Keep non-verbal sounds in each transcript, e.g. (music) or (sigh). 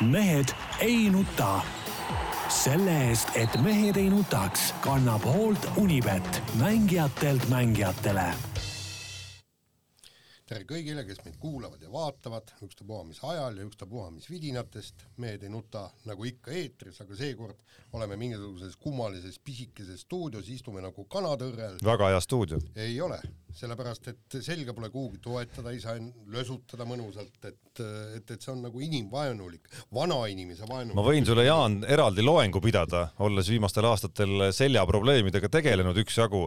mehed ei nuta. selle eest, et mehed ei nutaks, kannab hoolt Unibet, mängijatelt mängijatele tere kõigile, kes meid kuulavad ja vaatavad, ükstapuha mis ajal ja ükstapuha mis vidinatest, mehed ei nuta nagu ikka eetris, aga seekord oleme mingisuguses kummalises pisikeses stuudios, istume nagu kanatõrrel. väga hea stuudio. ei ole, sellepärast et selga pole kuhugi toetada, ei saa lösutada mõnusalt, et, et, et see on nagu inimvaenulik, vanainimese vaenulik. ma võin sulle, Jaan, eraldi loengu pidada, olles viimastel aastatel seljaprobleemidega tegelenud üksjagu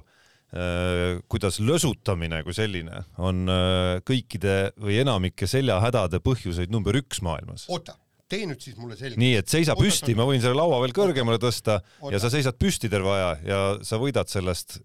kuidas lösutamine kui selline on äh, kõikide või enamike seljahädade põhjuseid number üks maailmas. oota, tee nüüd siis mulle selgeks. nii, et seisa oota, püsti, ma võin selle laua veel kõrgemale tõsta oota. ja sa seisad püsti terve aja ja sa võidad sellest.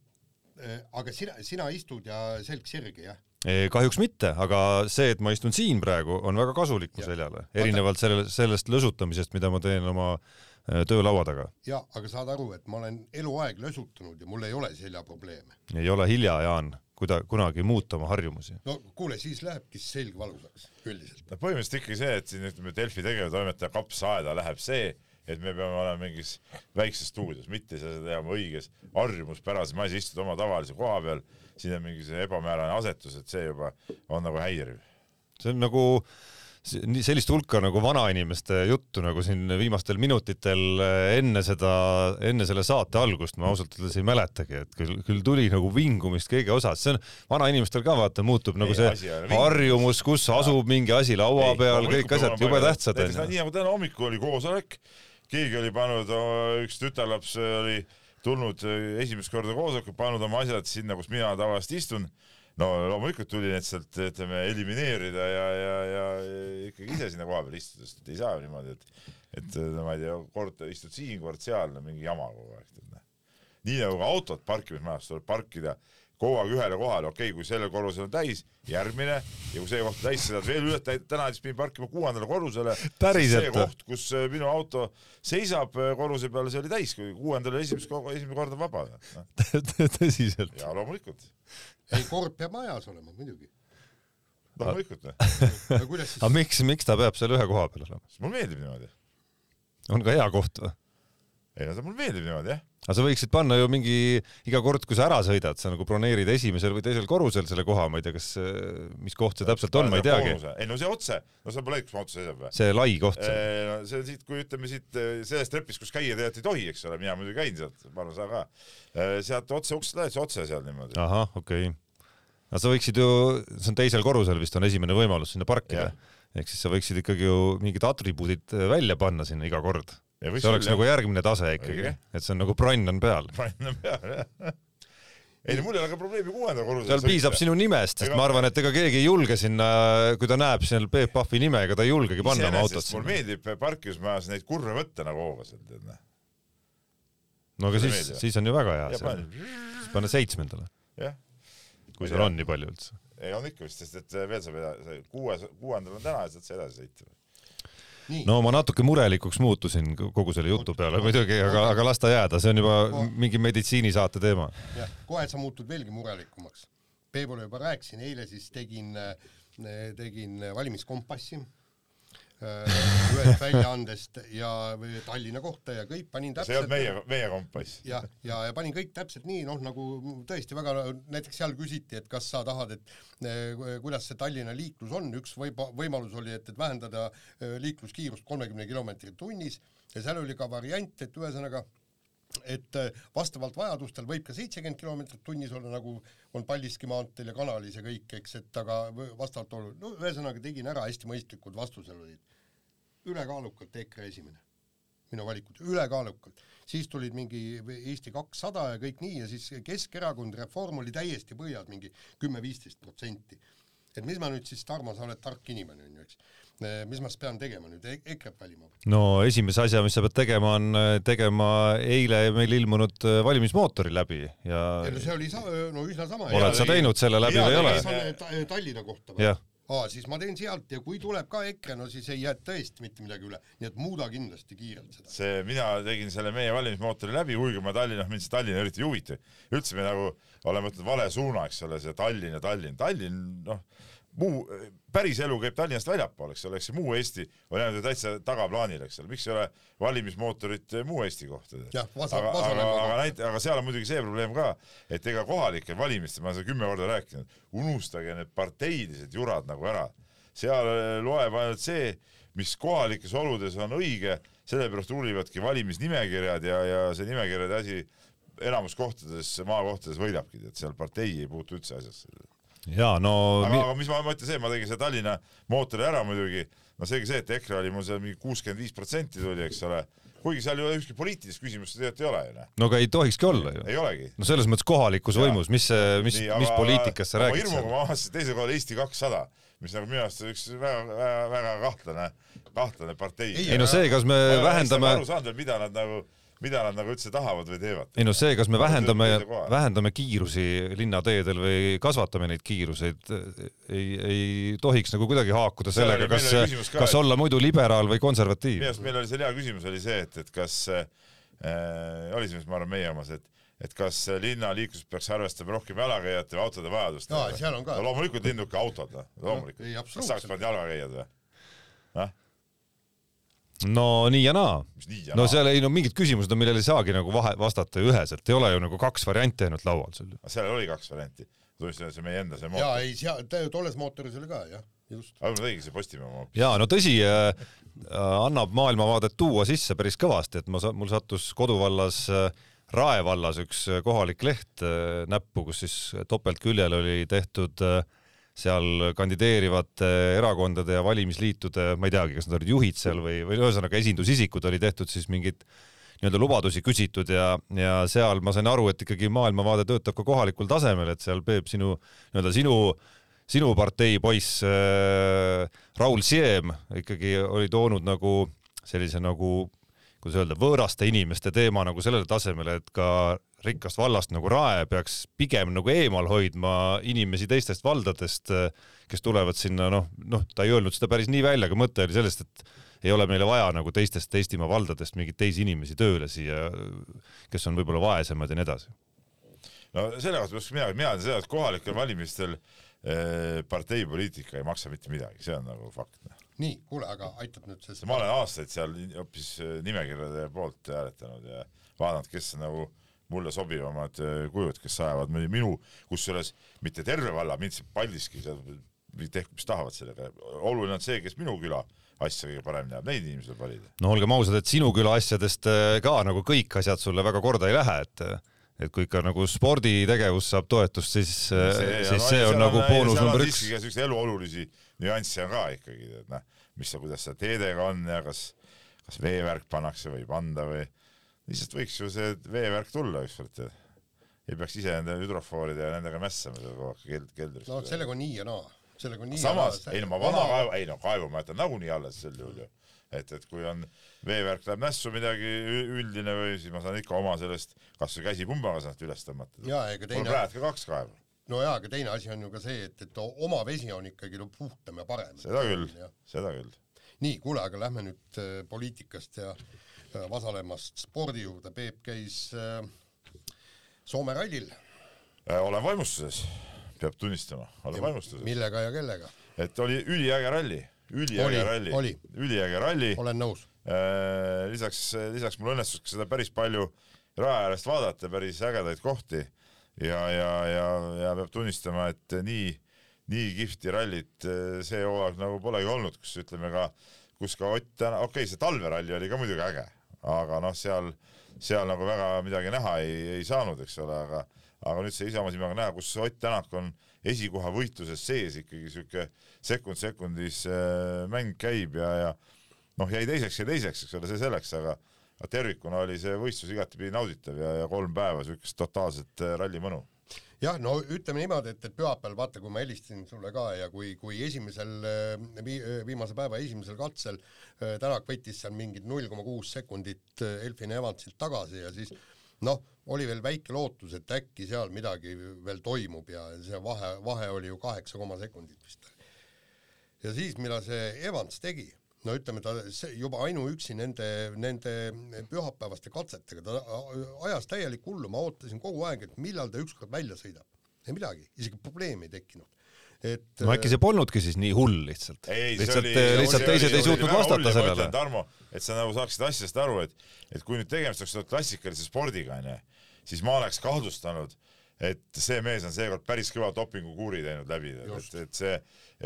Äh, aga sina, sina istud ja selg sirgi, jah? kahjuks mitte, aga see, et ma istun siin praegu, on väga kasulik mu seljale, erinevalt selle, sellest lösutamisest, mida ma teen oma äh, Äh, töölaua taga. jaa, aga saad aru, et ma olen eluaeg lösutanud ja mul ei ole seljaprobleeme. ei ole hilja, Jaan, kuida-, kunagi muuta oma harjumusi. no kuule, siis lähebki selg valusaks üldiselt. no põhimõtteliselt ikkagi see, et siin ütleme, Delfi tegevtoimetaja kapsaaeda läheb see, et me peame olema mingis väikses stuudios, mitte seda teha õiges harjumuspärases majas, istud oma tavalise koha peal, siin on mingi see ebamäärane asetus, et see juba on nagu häiriv. see on nagu äh, sellist hulka nagu vanainimeste juttu nagu siin viimastel minutitel eh, enne seda, enne selle saate algust ma ausalt öeldes ei mäletagi, et küll, küll tuli nagu vingumist kõige osas, see on vanainimestel ka vaata muutub nagu see harjumus, kus asub mingi asi laua ei, peal, kõik asjad jube tähtsad onju. nii nagu täna hommikul oli koosolek, keegi oli pannud, üks tütarlaps oli tulnud eh, esimest korda koosolekul, pannud oma asjad sinna, kus mina tavaliselt istun no loomulikult tuli need sealt ütleme elimineerida ja, ja, ja ikkagi ise sinna koha peal istuda, sest ei saa niimoodi, et, et no ma ei tea, kord istud siin, kord seal, no mingi jama kogu aeg, tead noh. nii nagu ka autod parkimismajas tuleb parkida kogu aeg ühele kohale, okei okay,, kui sellel korrusel on täis, järgmine ja kui see koht täis, sõidad veel üle, täna näiteks pidin parkima kuuendale korrusele. see koht, kus äh, minu auto seisab äh, korruse peal, see oli täis, kui kuuendal esimest, esimene kord on vaba no.. (laughs) tõsiselt? jaa, loomulikult ei, kord peab majas olema muidugi. loomulikult või? aga miks, miks ta peab seal ühe koha peal olema? mulle meeldib niimoodi. on ka hea koht või? ei no ta mulle meeldib niimoodi jah. Aga sa võiksid panna ju mingi, iga kord, kui sa ära sõidad, sa nagu broneerid esimesel või teisel korrusel selle koha, ma ei tea, kas, mis koht see täpselt on, ma ei teagi. ei no see otse, no sa pole kus mu auto seisab või? see lai koht seal. No, see on siit, kui ütleme siit sellest trepist, kus käia tegelikult ei tohi, eks ole, mina muidugi käin sealt, ma arvan, sa ka. sealt otse uksest lähed, otse seal niimoodi. ahah, okei okay aga sa võiksid ju, see on teisel korrusel vist on esimene võimalus sinna parkida. ehk siis sa võiksid ikkagi ju mingid atribuudid äh, välja panna sinna iga kord. See oleks jah. nagu järgmine tase ikkagi, et see on nagu bronn on peal. bronn on peal, jah ei, mul ei ole ka probleemi kuuenda korrusel. seal piisab sinu nimest, sest ega... ma arvan, et ega keegi ei julge sinna, kui ta näeb seal Peep Pahvi nime, ega ta ei julgegi panna oma autot sinna. mulle meeldib parkimismajas neid kurve võtta nagu hoogaselt, tead noh. no aga siis, siis on ju väga hea. siis pane seitsmendale. kui seal on nii palju üldse. ei, on ikka vist, sest et veel saab edasi, kuues, kuuendal on täna ja sealt edasi sõita. No ma natuke murelikuks muutusin kogu selle jutu peale muidugi, aga, aga las ta jääda, see on juba mingi meditsiinisaate teema. jah, kohe sa muutud veelgi murelikumaks. Peebule juba rääkisin, eile siis tegin, tegin valimiskompassi ühest väljaandest ja Tallinna kohta ja kõik panin täpselt. see olnud meie, meie kompass. ja, ja, ja panin kõik täpselt nii, noh, nagu tõesti väga, näiteks seal küsiti, et kas sa tahad, et eh, kuidas see Tallinna liiklus on, üks või võimalus oli, et, et vähendada eh, liikluskiirust kolmekümne kilomeetri tunnis ja seal oli ka variant, et ühesõnaga et vastavalt vajadustel võib ka seitsekümmend kilomeetrit tunnis olla, nagu on Paldiski maanteel ja kanalis ja kõik, eks, et aga vastavalt olu-, no ühesõnaga tegin ära, hästi mõistlikud vastused olid ülekaalukalt EKRE esimene, minu valikud, ülekaalukalt. siis tulid mingi Eesti kakssada ja kõik nii ja siis Keskerakond, Reform oli täiesti põhjas, mingi kümme-viisteist protsenti. et mis ma nüüd siis, Tarmo, sa oled tark inimene, on ju, eks, mis ma siis pean tegema nüüd e, EKRE-t valima? no esimese asja, mis sa pead tegema, on tegema eile meil ilmunud äh, valimismootori läbi ja ja no see oli sa-, no üsna sama. oled sa teinud selle läbi või ei ole? Tallinna kohta või? aa, siis ma teen sealt ja kui tuleb ka EKRE, no siis ei jää tõesti mitte midagi üle, nii et muuda kindlasti kiirelt seda. see, mina tegin selle meie valimismootori läbi, kuigi ma Tallinna, mind see Tallinn eriti ei huvita. üldse me nagu oleme võtnud vale suuna, eks ole, see Tallinn ja Tallinn, Tallinn, noh, muu, päris elu käib Tallinnast väljapool, eks ole, eks see muu Eesti on jäänud ju täitsa tagaplaanile, eks ole, miks ei ole valimismootorit muu Eesti kohta? Aga, aga, aga näit-, aga seal on muidugi see probleem ka, et ega kohalikel valimistel, ma olen seda kümme korda rääkinud, unustage need parteilised jurad nagu ära. seal eh, loeb ainult see, mis kohalikes oludes on õige, sellepärast uurivadki valimisnimekirjad ja, ja see nimekirjade asi enamus kohtades, maakohtades võidabki, et seal partei ei puutu üldse asjasse ja no aga aga mis ma mõtlen see, ma tegin selle Tallinna mootori ära muidugi, no seegi see, et EKRE oli mul seal mingi kuuskümmend viis protsenti tuli, eks ole, kuigi seal ju ükski poliitilist küsimust tegelikult ei ole ju noh, no aga ei tohikski olla ju. ei olegi. no selles mõttes kohalikus Jaa. võimus, mis mis, mis poliitikast sa räägid seal? ma avastasin teisel kohal Eesti kakssada, mis nagu minu arust on üks väga, väga, väga kahtlane, kahtlane partei. Ei, ei no see, kas me vähendame aru saanud veel, mida nad nagu, mida nad nagu üldse tahavad või teevad. ei no see, kas me vähendame vähendame kiirusi linnateedel või kasvatame neid kiiruseid, ei, ei tohiks nagu kuidagi haakuda sellega, kas kas et- olla muidu liberaal või konservatiiv minu. arust meil oli seal hea küsimus oli see, et, et kas äh, oli see vist, ma arvan, meie omas, et et kas linnaliiklus peaks arvestama rohkem jalakäijate või autode vajadust. No loomulikult linnuke autod, loomulikult ei, kas saaks panna jalakäijad või? No nii ja naa. no seal ei no mingid küsimused on, millele ei saagi nagu vahe, vastata üheselt, ei ole ju nagu kaks varianti ainult laual sul. seal oli kaks varianti. tunnistan, see meie enda see jaa, mootor. ei seal, tolles mootoris oli ka jah, just. aga ma tegin see Postimehe oma. ja no tõsi äh,, annab maailmavaadet tuua sisse päris kõvasti, et ma, mul sattus koduvallas äh, Rae vallas üks äh, kohalik leht äh, näppu, kus siis topeltküljel oli tehtud äh, seal kandideerivate erakondade ja valimisliitude, ma ei teagi, kas nad olid juhid seal või, või ühesõnaga esindusisikud oli tehtud siis mingid nii-öelda lubadusi küsitud ja, ja seal ma sain aru, et ikkagi maailmavaade töötab ka kohalikul tasemel, et seal Peep sinu nii-öelda sinu sinu partei poiss äh, Raul Siem ikkagi oli toonud nagu sellise nagu kuidas öelda, võõraste inimeste teema nagu sellele tasemele, et ka rikkast vallast nagu Rae peaks pigem nagu eemal hoidma inimesi teistest valdadest, kes tulevad sinna, noh, noh, ta ei öelnud seda päris nii välja, aga mõte oli sellest, et ei ole meile vaja nagu teistest Eestimaa valdadest mingeid teisi inimesi tööle siia, kes on võib-olla vaesemad ja nii edasi. no selle kohta peaks mina, mina tean seda, et kohalikel valimistel eh, parteipoliitika ei maksa mitte midagi, see on nagu fakt. nii, kuule, aga aitab nüüd see ma olen aastaid seal hoopis eh, nimekirjade poolt hääletanud ja vaadanud, kes nagu mulle sobivamad eh, kujud, kes ajavad minu- kusjuures mitte terve valla, mind see Paldiski, tehku mis tahavad sellega, oluline on see, kes minu küla asja kõige paremini ajab, neid inimesi tuleb valida. no olgem ausad, et sinu küla asjadest äh, ka nagu kõik asjad sulle väga korda ei lähe, et et kui ikka nagu sporditegevus saab toetust, siis, siis see on nagu boonus number üks. siukseid eluolulisi nüansse on ka ikkagi, et noh, mis sa, kuidas see teedega on ja kas, kas veevärk pannakse või ei panda või lihtsalt võiks ju see veevärk tulla ükskord ja ei peaks ise nende hüdrofooride ja nendega mässama seal kogu aeg keld-, keldris. no sellega on nii ja naa, sellega on nii samas, ei no ma vana kaevu, ei no kaevu ma jätan nagunii alles sel juhul ju. et, et kui on veevärk läheb nässu midagi üldine või siis ma saan ikka oma sellest kasvõi käsipumbaga sealt üles tõmmata. mul praegu ka kaks kaevu. no jaa, aga teine asi on ju ka see, et, et oma vesi on ikkagi no puhtam ja parem. seda küll, seda küll. nii, kuule, aga lähme nüüd äh, poliitikast ja äh, Vasalemmast spordi juurde, Peep käis äh, Soome rallil. Äh, olen vaimustuses, peab tunnistama, olen vaimustuses. millega ja kellega? et oli üliäge ralli, üliäge ralli oli., üliäge ralli. olen nõus. lisaks, lisaks mul õnnestus ka seda päris palju rae äärest vaadata, päris ägedaid kohti ja, ja, ja, ja peab tunnistama, et nii, nii kihvti rallit see hooaeg nagu polegi olnud, kus ütleme ka, kus ka Ott täna, okei okay,, see talveralli oli ka muidugi äge, aga noh, seal, seal nagu väga midagi näha ei, ei saanud, eks ole, aga aga nüüd ise oma silmaga näha, kus Ott Tänak on esikoha võitluses sees ikkagi sihuke sekund sekundis äh, mäng käib ja, ja noh, jäi teiseks ja teiseks, eks ole, see selleks, aga aga tervikuna oli see võistlus igatepidi nauditav ja, ja kolm päeva siukest totaalset äh, ralli mõnu. jah, no ütleme niimoodi, et, et pühapäeval vaata, kui ma helistasin sulle ka ja kui, kui esimesel vi,, viimase päeva esimesel katsel äh, Tänak võttis seal mingid null koma kuus sekundit Elfin Evansilt tagasi ja siis noh, oli veel väike lootus, et äkki seal midagi veel toimub ja see vahe, vahe oli ju kaheksa koma sekundit vist. ja siis, mida see Evans tegi, no ütleme, ta see juba ainuüksi nende, nende pühapäevaste katsetega, ta ajas täielikku hullu, ma ootasin kogu aeg, et millal ta ükskord välja sõidab. ei midagi, isegi probleemi ei tekkinud. et no äkki see polnudki siis nii hull lihtsalt? lihtsalt, lihtsalt teised ei suutnud vastata sellele. Tarmo, et sa nagu saaksid asjadest aru, et, et kui nüüd tegemist oleks klassikalise spordiga, onju, siis ma oleks kahtlustanud, et see mees on seekord päris kõva dopingukuuri teinud läbi, et, et see,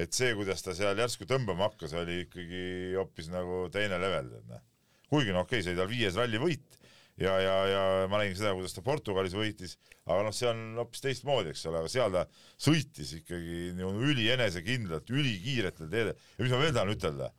et see, kuidas ta seal järsku tõmbama hakkas, oli ikkagi hoopis nagu teine level, tead noh. kuigi no okei okay,, see oli tal viies ralli võit ja, ja, ja ma nägin seda, kuidas ta Portugalis võitis, aga noh, see on hoopis teistmoodi, eks ole, aga seal ta sõitis ikkagi niimoodi ülienesekindlalt, ülikiiretel teedel. Ja mis ma veel tahan ütelda,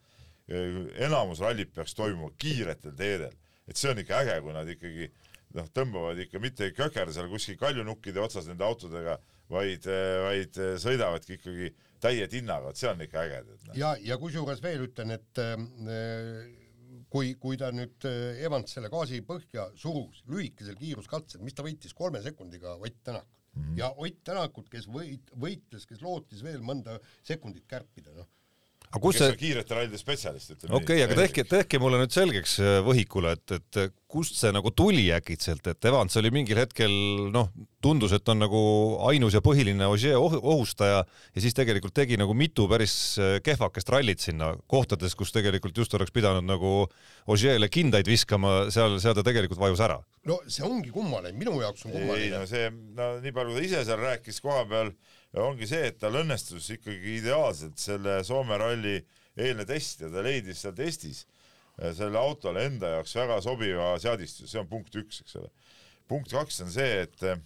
enamus rallid peaks toimuma kiiretel teedel, et see on ikka äge, kui nad ikkagi noh, tõmbavad ikka mitte ei kökerda seal kuskil kaljunukkide otsas nende autodega, vaid, vaid sõidavadki ikkagi täie tinnaga, et see on ikka äge. Noh. ja, ja kusjuures veel ütlen, et äh, kui, kui ta nüüd äh, Evans selle gaasi põhja surus, lühikesel kiiruskatsel, mis ta võitis kolme sekundiga Ott Tänakut mm. -hmm. ja Ott Tänakut, kes võit-, võitles, kes lootis veel mõnda sekundit kärpida, noh aga kus see kiirete rallide spetsialist, ütleme okei okay,, aga tehke, tehke mulle nüüd selgeks äh, võhikule, et, et kust see nagu tuli äkitselt, et Evans oli mingil hetkel noh, tundus, et on nagu ainus ja põhiline Ogier ohustaja ja siis tegelikult tegi nagu mitu päris äh, kehvakest rallit sinna kohtades, kus tegelikult just oleks pidanud nagu Ogierile kindaid viskama, seal, seal ta tegelikult vajus ära. no see ongi kummaline, minu jaoks on kummaline. ei no see, no nii palju ta ise seal rääkis koha peal ongi see, et tal õnnestus ikkagi ideaalselt selle Soome ralli eelne test ja ta leidis seal testis äh, selle autole enda jaoks väga sobiva seadistuse, see on punkt üks, eks ole. punkt kaks on see, et äh,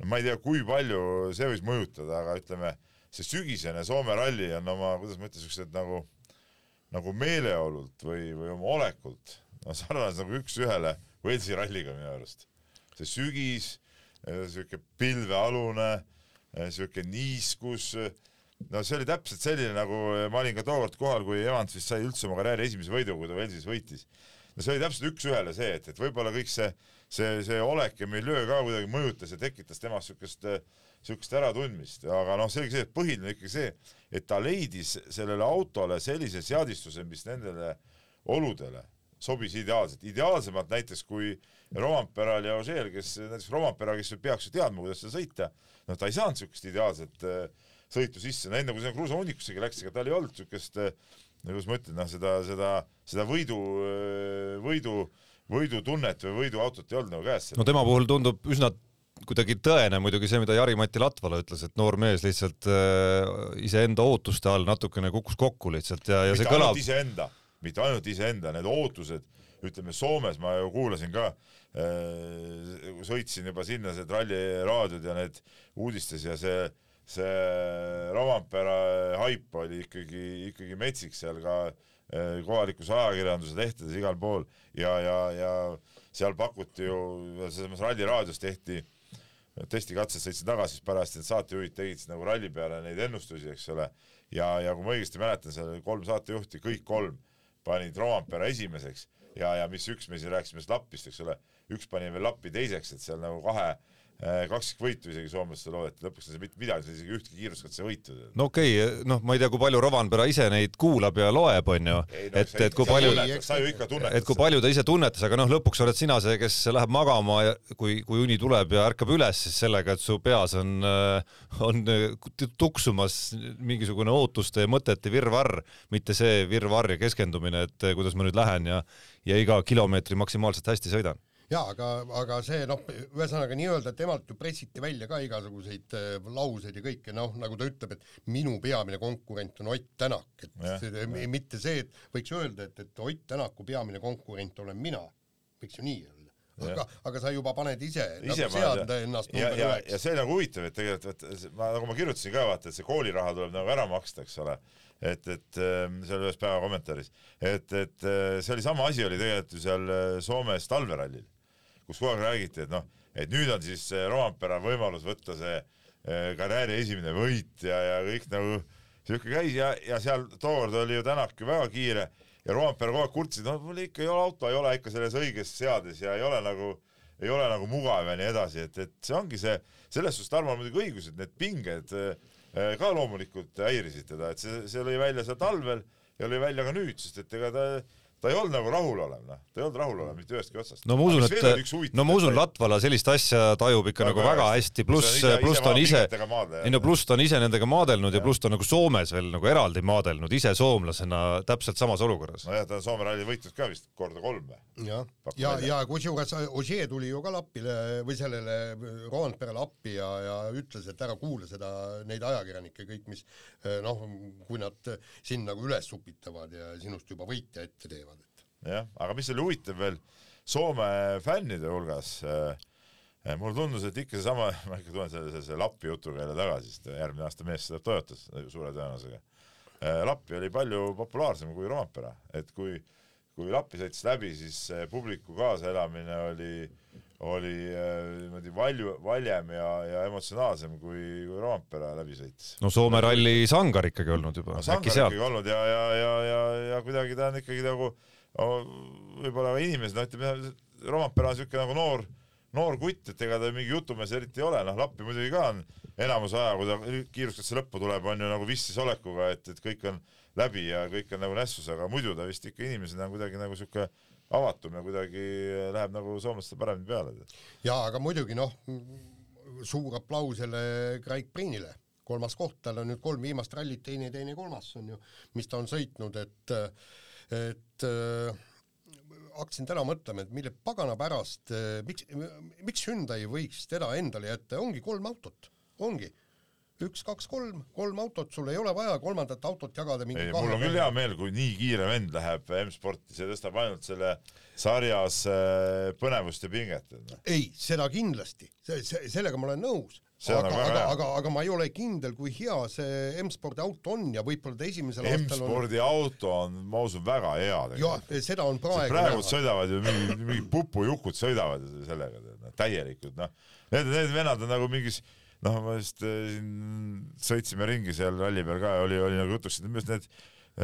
no ma ei tea, kui palju see võis mõjutada, aga ütleme, see sügisene Soome ralli on oma, kuidas ma ütlen, siuksed nagu, nagu meeleolult või, või oma olekult, no sarnased nagu üks-ühele Walesi ralliga minu arust. see sügis, äh, siuke pilvealune Äh, siuke niiskus, äh, no see oli täpselt selline, nagu äh, ma olin ka tookord kohal, kui Evans vist sai üldse oma karjääri esimese võidu, kui ta Velsis võitis. no see oli täpselt üks-ühele see, et, et võib-olla kõik see, see, see olek ja miljöö ka kuidagi mõjutas ja tekitas temas siukest, siukest äratundmist, aga noh, selge see, et põhiline ikkagi see, et ta leidis sellele autole sellise seadistuse, mis nendele oludele sobis ideaalselt, ideaalsemalt näiteks kui Romperal ja Ožeel, kes näiteks Rompera, kes peaks ju teadma, kuidas seda sõita, noh, ta ei saanud niisugust ideaalset äh, sõitu sisse, no enne kui see kruusahunnikusega läks, ega tal ei olnud niisugust äh,, kuidas ma ütlen, noh, seda, seda, seda võidu äh,, võidu, võidutunnet või võiduautot ei olnud nagu käes. no tema puhul tundub üsna kuidagi tõene muidugi see, mida Jari-Mati Latvala ütles, et noor mees lihtsalt äh, iseenda ootuste all natukene kukkus kokku lihtsalt ja, ja Mitte see kõlab. iseenda mitte ainult iseenda, need ootused, ütleme Soomes ma ju kuulasin ka äh,, sõitsin juba sinna, see Tralli raadiod ja need uudistes ja see, see Rovanpera haip oli ikkagi, ikkagi metsik seal ka äh, kohalikus ajakirjanduses, lehtedes, igal pool. Ja, ja, ja seal pakuti ju, selles Ralli raadios tehti testikatses sõitsin tagasi, siis pärast need saatejuhid tegid siis nagu ralli peale neid ennustusi, eks ole, ja, ja kui ma õigesti mäletan, seal oli kolm saatejuhti, kõik kolm panid Rompera esimeseks ja, ja mis üks me siin rääkisime sellest Lappist, eks ole, üks pani veel Lappi teiseks, et seal nagu kahe Äh, kaksikvõitu isegi soomlaste loodeti, lõpuks ei saa mitte midagi, isegi ühtki kiiruskatse võitu. no okei okay,, noh, ma ei tea, kui palju Rovanpera ise neid kuulab ja loeb, onju, no, et, et kui palju, et kui palju ta ise tunnetas, aga noh, lõpuks oled sina see, kes läheb magama ja kui, kui uni tuleb ja ärkab üles siis sellega, et su peas on, äh, on tuksumas mingisugune ootuste ja mõtete virvarr, mitte see virvarr ja keskendumine, et kuidas ma nüüd lähen ja, ja iga kilomeetri maksimaalselt hästi sõidan jaa, aga, aga see noh, ühesõnaga nii-öelda temalt ju pressiti välja ka igasuguseid äh, lauseid ja kõike, noh, nagu ta ütleb, et minu peamine konkurent on Ott Tänak, et ja, see, ja. mitte see, et võiks öelda, et, et Ott Tänaku peamine konkurent olen mina, võiks ju nii öelda. Aga, aga sa juba paned ise, ise nagu seada ennast ja, ja, ja see on nagu huvitav, et tegelikult, et ma, nagu ma kirjutasin ka, vaata, et see kooliraha tuleb nagu ära maksta, eks ole. Et, et ähm, seal ühes päeva kommentaaris, et, et äh, see oli sama asi oli tegelikult ju seal äh, Soomes talverallil kus kogu aeg räägiti, et noh, et nüüd on siis Rompera võimalus võtta see eh, karjääri esimene võit ja, ja kõik nagu siuke käis ja, ja seal tookord oli ju Tänak ju väga kiire ja Rompera kogu aeg kurtsid, no mul ikka ei ole auto, ei ole ikka selles õiges seades ja ei ole nagu, ei ole nagu mugav ja nii edasi, et, et see ongi see, selles suhtes Tarmo on muidugi õigus, et need pinged eh, ka loomulikult häirisid teda, et see, see lõi välja seal talvel ja lõi välja ka nüüd, sest et ega ta ta ei olnud nagu rahulolev, noh, ta ei olnud rahulolev mitte ühestki otsast. no ma usun, et, no ma usun, Latvala sellist asja tajub ikka nagu väga hästi, pluss, pluss ta on ise, ei no pluss ta on ise nendega maadelnud ja, ja pluss ta on nagu Soomes veel nagu eraldi maadelnud, ise soomlasena täpselt samas olukorras. nojah, ta on Soome ralli võitnud ka vist korda kolm või? jah, ja, ja, ja kusjuures Ožee tuli ju ka Lappile või sellele Roandperele appi ja, ja ütles, et ära kuula seda, neid ajakirjanikke kõik, mis noh, kui nad sind nagu üles upitavad ja sinust juba võitja ette teevad. Jah, aga mis oli huvitav veel Soome fännide hulgas äh,, mulle tundus, et ikka seesama, ma ikka tulen selle, selle Lappi jutuga jälle tagasi, sest järgmine aasta mees sõidab Toyotas suure tõenäosusega äh,. Lappi oli palju populaarsem kui Roompere, et kui, kui Lappi sõitis läbi, siis publiku kaasaelamine oli oli niimoodi valju, valjem ja, ja emotsionaalsem kui, kui Roompere läbi sõitis. no Soome ralli sangar ikkagi olnud juba no,. sangar ikkagi olnud ja, ja, ja, ja, ja kuidagi ta on ikkagi nagu võib-olla inimesed, no ütleme, Roompere on niisugune nagu noor, noor kutt, et ega ta mingi jutumees eriti ei ole, noh, Lappi muidugi ka on enamus aja, kui ta kiiruskasse lõppu tuleb, on ju nagu vissis olekuga, et, et kõik on läbi ja kõik on nagu nässus, aga muidu ta vist ikka inimesena on kuidagi nagu niisugune avatum ja kuidagi läheb nagu soomlastele paremini peale. jaa, aga muidugi noh, suur aplaus jälle Craig Priinile, kolmas koht, tal on nüüd kolm viimast rallit, teine, teine, kolmas on ju, mis ta on sõitnud, et, et äh, hakkasin täna mõtlema, et mille pagana pärast, miks, miks Hyundai võiks teda endale jätta, ongi kolm autot, ongi üks, kaks, kolm, kolm autot, sul ei ole vaja kolmandat autot jagada mingi ei, mul on küll hea meel, kui nii kiire vend läheb M-sporti, see tõstab ainult selle sarjas äh, põnevust ja pinget. Noh. ei, seda kindlasti, see, see, sellega ma olen nõus. Aga, aga, aga, aga ma ei ole kindel, kui hea see M-spordi auto on ja võib-olla ta esimesel aastal on M-spordi auto on, ma usun, väga hea tegelikult. jah, seda on praegu praegu sõidavad ju mingi, mingi pupujukud sõidavad sellega, täielikult, noh. Need, need vennad on nagu mingis noh, ma just äh, siin sõitsime ringi seal ralli peal ka ja oli, oli nagu jutuks, et minu arust need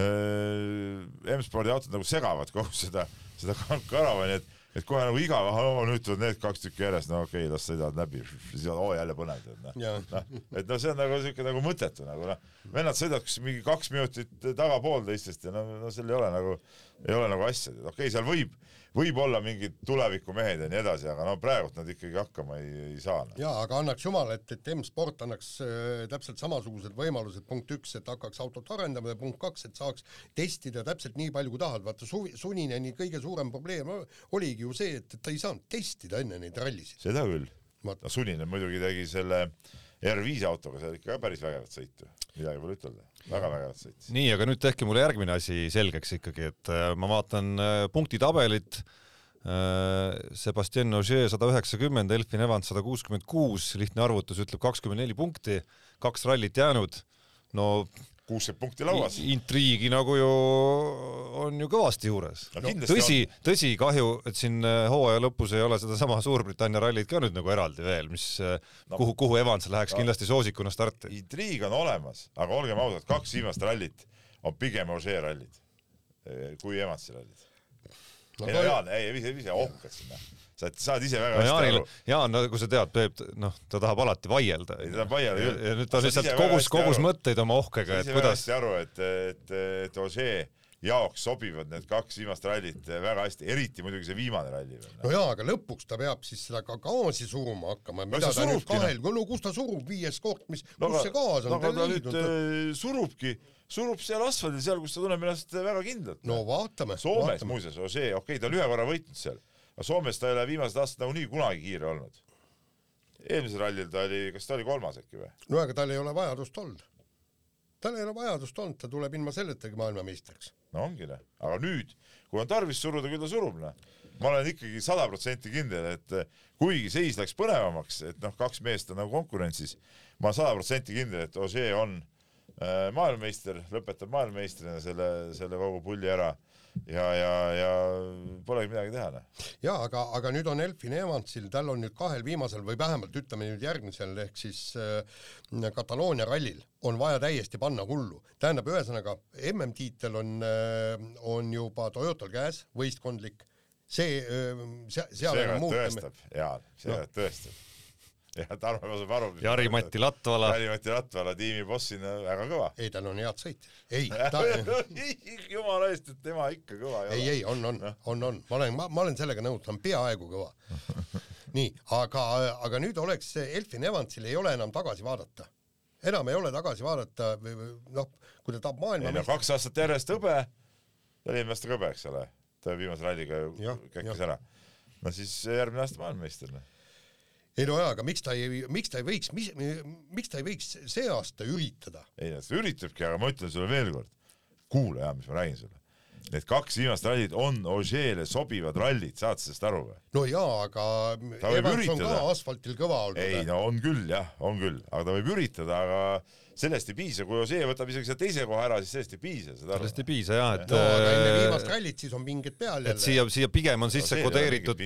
äh, M-spordi autod nagu segavad kogu seda, seda karavani, et et kohe nagu igav, ahah, nüüd tulevad need kaks tükki järjest, no okei okay,, las sõidavad läbi, siis on oo jälle põnev, tead noh. noh, et noh, see on nagu siuke nagu mõttetu nagu noh, vennad sõidavad mingi kaks minutit tagapool teistest ja no, no seal ei ole nagu, ei ole nagu asja, okei okay,, seal võib võib-olla mingid tulevikumehed ja nii edasi, aga no praegult nad ikkagi hakkama ei, ei saa no.. jaa, aga annaks jumal, et, et M-sport annaks äh, täpselt samasugused võimalused, punkt üks, et hakkaks autot arendama ja punkt kaks, et saaks testida täpselt nii palju, kui tahad, vaata suvi, Sunineni kõige suurem probleem oligi ju see, et, et ta ei saanud testida enne neid rallisid. seda küll. no Suninen muidugi tegi selle R5 autoga seal ikka päris vägevat sõitu, midagi pole ütelda väga vägevat sõitis. nii, aga nüüd tehke mulle järgmine asi selgeks ikkagi, et äh, ma vaatan äh, punktitabelit. Äh, Sebastian Ogier sada üheksakümmend, Elfin Evans sada kuuskümmend kuus, lihtne arvutus ütleb kakskümmend neli punkti, kaks rallit jäänud. no kuuskümmend punkti lauas. intriigi nagu ju on ju kõvasti juures no,. tõsi, tõsi, kahju, et siin äh, hooaja lõpus ei ole sedasama Suurbritannia rallit ka nüüd nagu eraldi veel, mis äh, no,, kuhu, kuhu Evans läheks no, kindlasti soosikuna starti. intriig on olemas, aga olgem ausad, kaks viimast rallit on pigem Ožee rallid äh, kui Evansi rallid no,. ei no Jaan, ei vise, vise ohkad sinna sa saad ise väga no, hästi Jaanil, aru. Jaan, nagu sa tead, Peep, noh, ta tahab alati vaielda. ta tahab vaielda küll. ja nüüd ta lihtsalt kogus, kogus mõtteid oma ohkega, et kuidas. sa ise väga hästi aru, et, et, et Ožee jaoks sobivad need kaks viimast rallit väga hästi, eriti muidugi see viimane ralli. no jaa, aga lõpuks ta peab siis seda ka gaasi suruma hakkama, mida ta nüüd kahel, no kus ta surub, viies koht, mis no,, kus see gaas on? no aga ta nüüd äh, surubki, surub seal asfaldil, seal, kus ta tunneb ennast väga kindlalt. no vaatame. Soomes muuseas, Ožee, okei okay,, ta on ühe korra võitnud seal aga Soomes ta ei ole viimased aastad nagunii kunagi kiire olnud. eelmisel rallil ta oli, kas ta oli kolmas äkki või? no aga tal ei ole vajadust olnud. tal ei ole vajadust olnud, ta tuleb ilma selletagi maailmameistriks. no ongi noh, aga nüüd, kui on tarvis suruda, küll ta surub noh. ma olen ikkagi sada protsenti kindel, et kuigi seis läks põnevamaks, et noh, kaks meest on nagu konkurentsis, ma olen sada protsenti kindel, et Ožee on äh, maailmameister, lõpetab maailmameistrina selle, selle kogu pulli ära ja, ja, ja polegi midagi teha, noh. jaa, aga, aga nüüd on Elfin Evansil, tal on nüüd kahel viimasel või vähemalt ütleme nüüd järgmisel ehk siis äh, Kataloonia rallil on vaja täiesti panna hullu. tähendab, ühesõnaga MM-tiitel on äh,, on juba Toyotal käes, võistkondlik, see äh,, seal see on muutmine. tõestab, jaa, see no. tõestab (laughs) jah, Tarmo saab aru. Jari-Mati Latvala, Jari-Mati Latvala tiimi bossina väga kõva. ei, tal on head sõitjad. ei, (laughs) ta, jumala eest, et tema ikka kõva ei, ei on, on, on, on, ma olen, ma, ma olen sellega nõus, ta on peaaegu kõva. (laughs) nii, aga, aga nüüd oleks see Elfin Evansil ei ole enam tagasi vaadata. enam ei ole tagasi vaadata, noh, kui ta tahab ei no maailma kaks aastat järjest hõbe, ta oli ennast hõbe, eks ole, ta viimase ralliga käkkis ära. no siis järgmine aasta maailmameister. noh. Ei no jaa, aga miks ta ei, miks ta ei võiks, mis, miks ta ei võiks see aasta üritada? ei no ta üritabki, aga ma ütlen sulle veel kord, kuula ja mis ma räägin sulle. Need kaks viimast rallit on Ožeele sobivad rallid, saad sa sellest aru või? no jaa, aga Ta võib Evans on ka üritada. asfaltil kõva olnud. ei no on küll jah, on küll, aga ta võib üritada, aga sellest ei piisa, kui Osee võtab isegi selle teise koha ära, siis sellest ei piisa, saad aru sellest? ei piisa jah, et no aga enne viimast rallit siis on pinged peal et jälle. siia, siia pigem on sisse see ei ole kodeeritud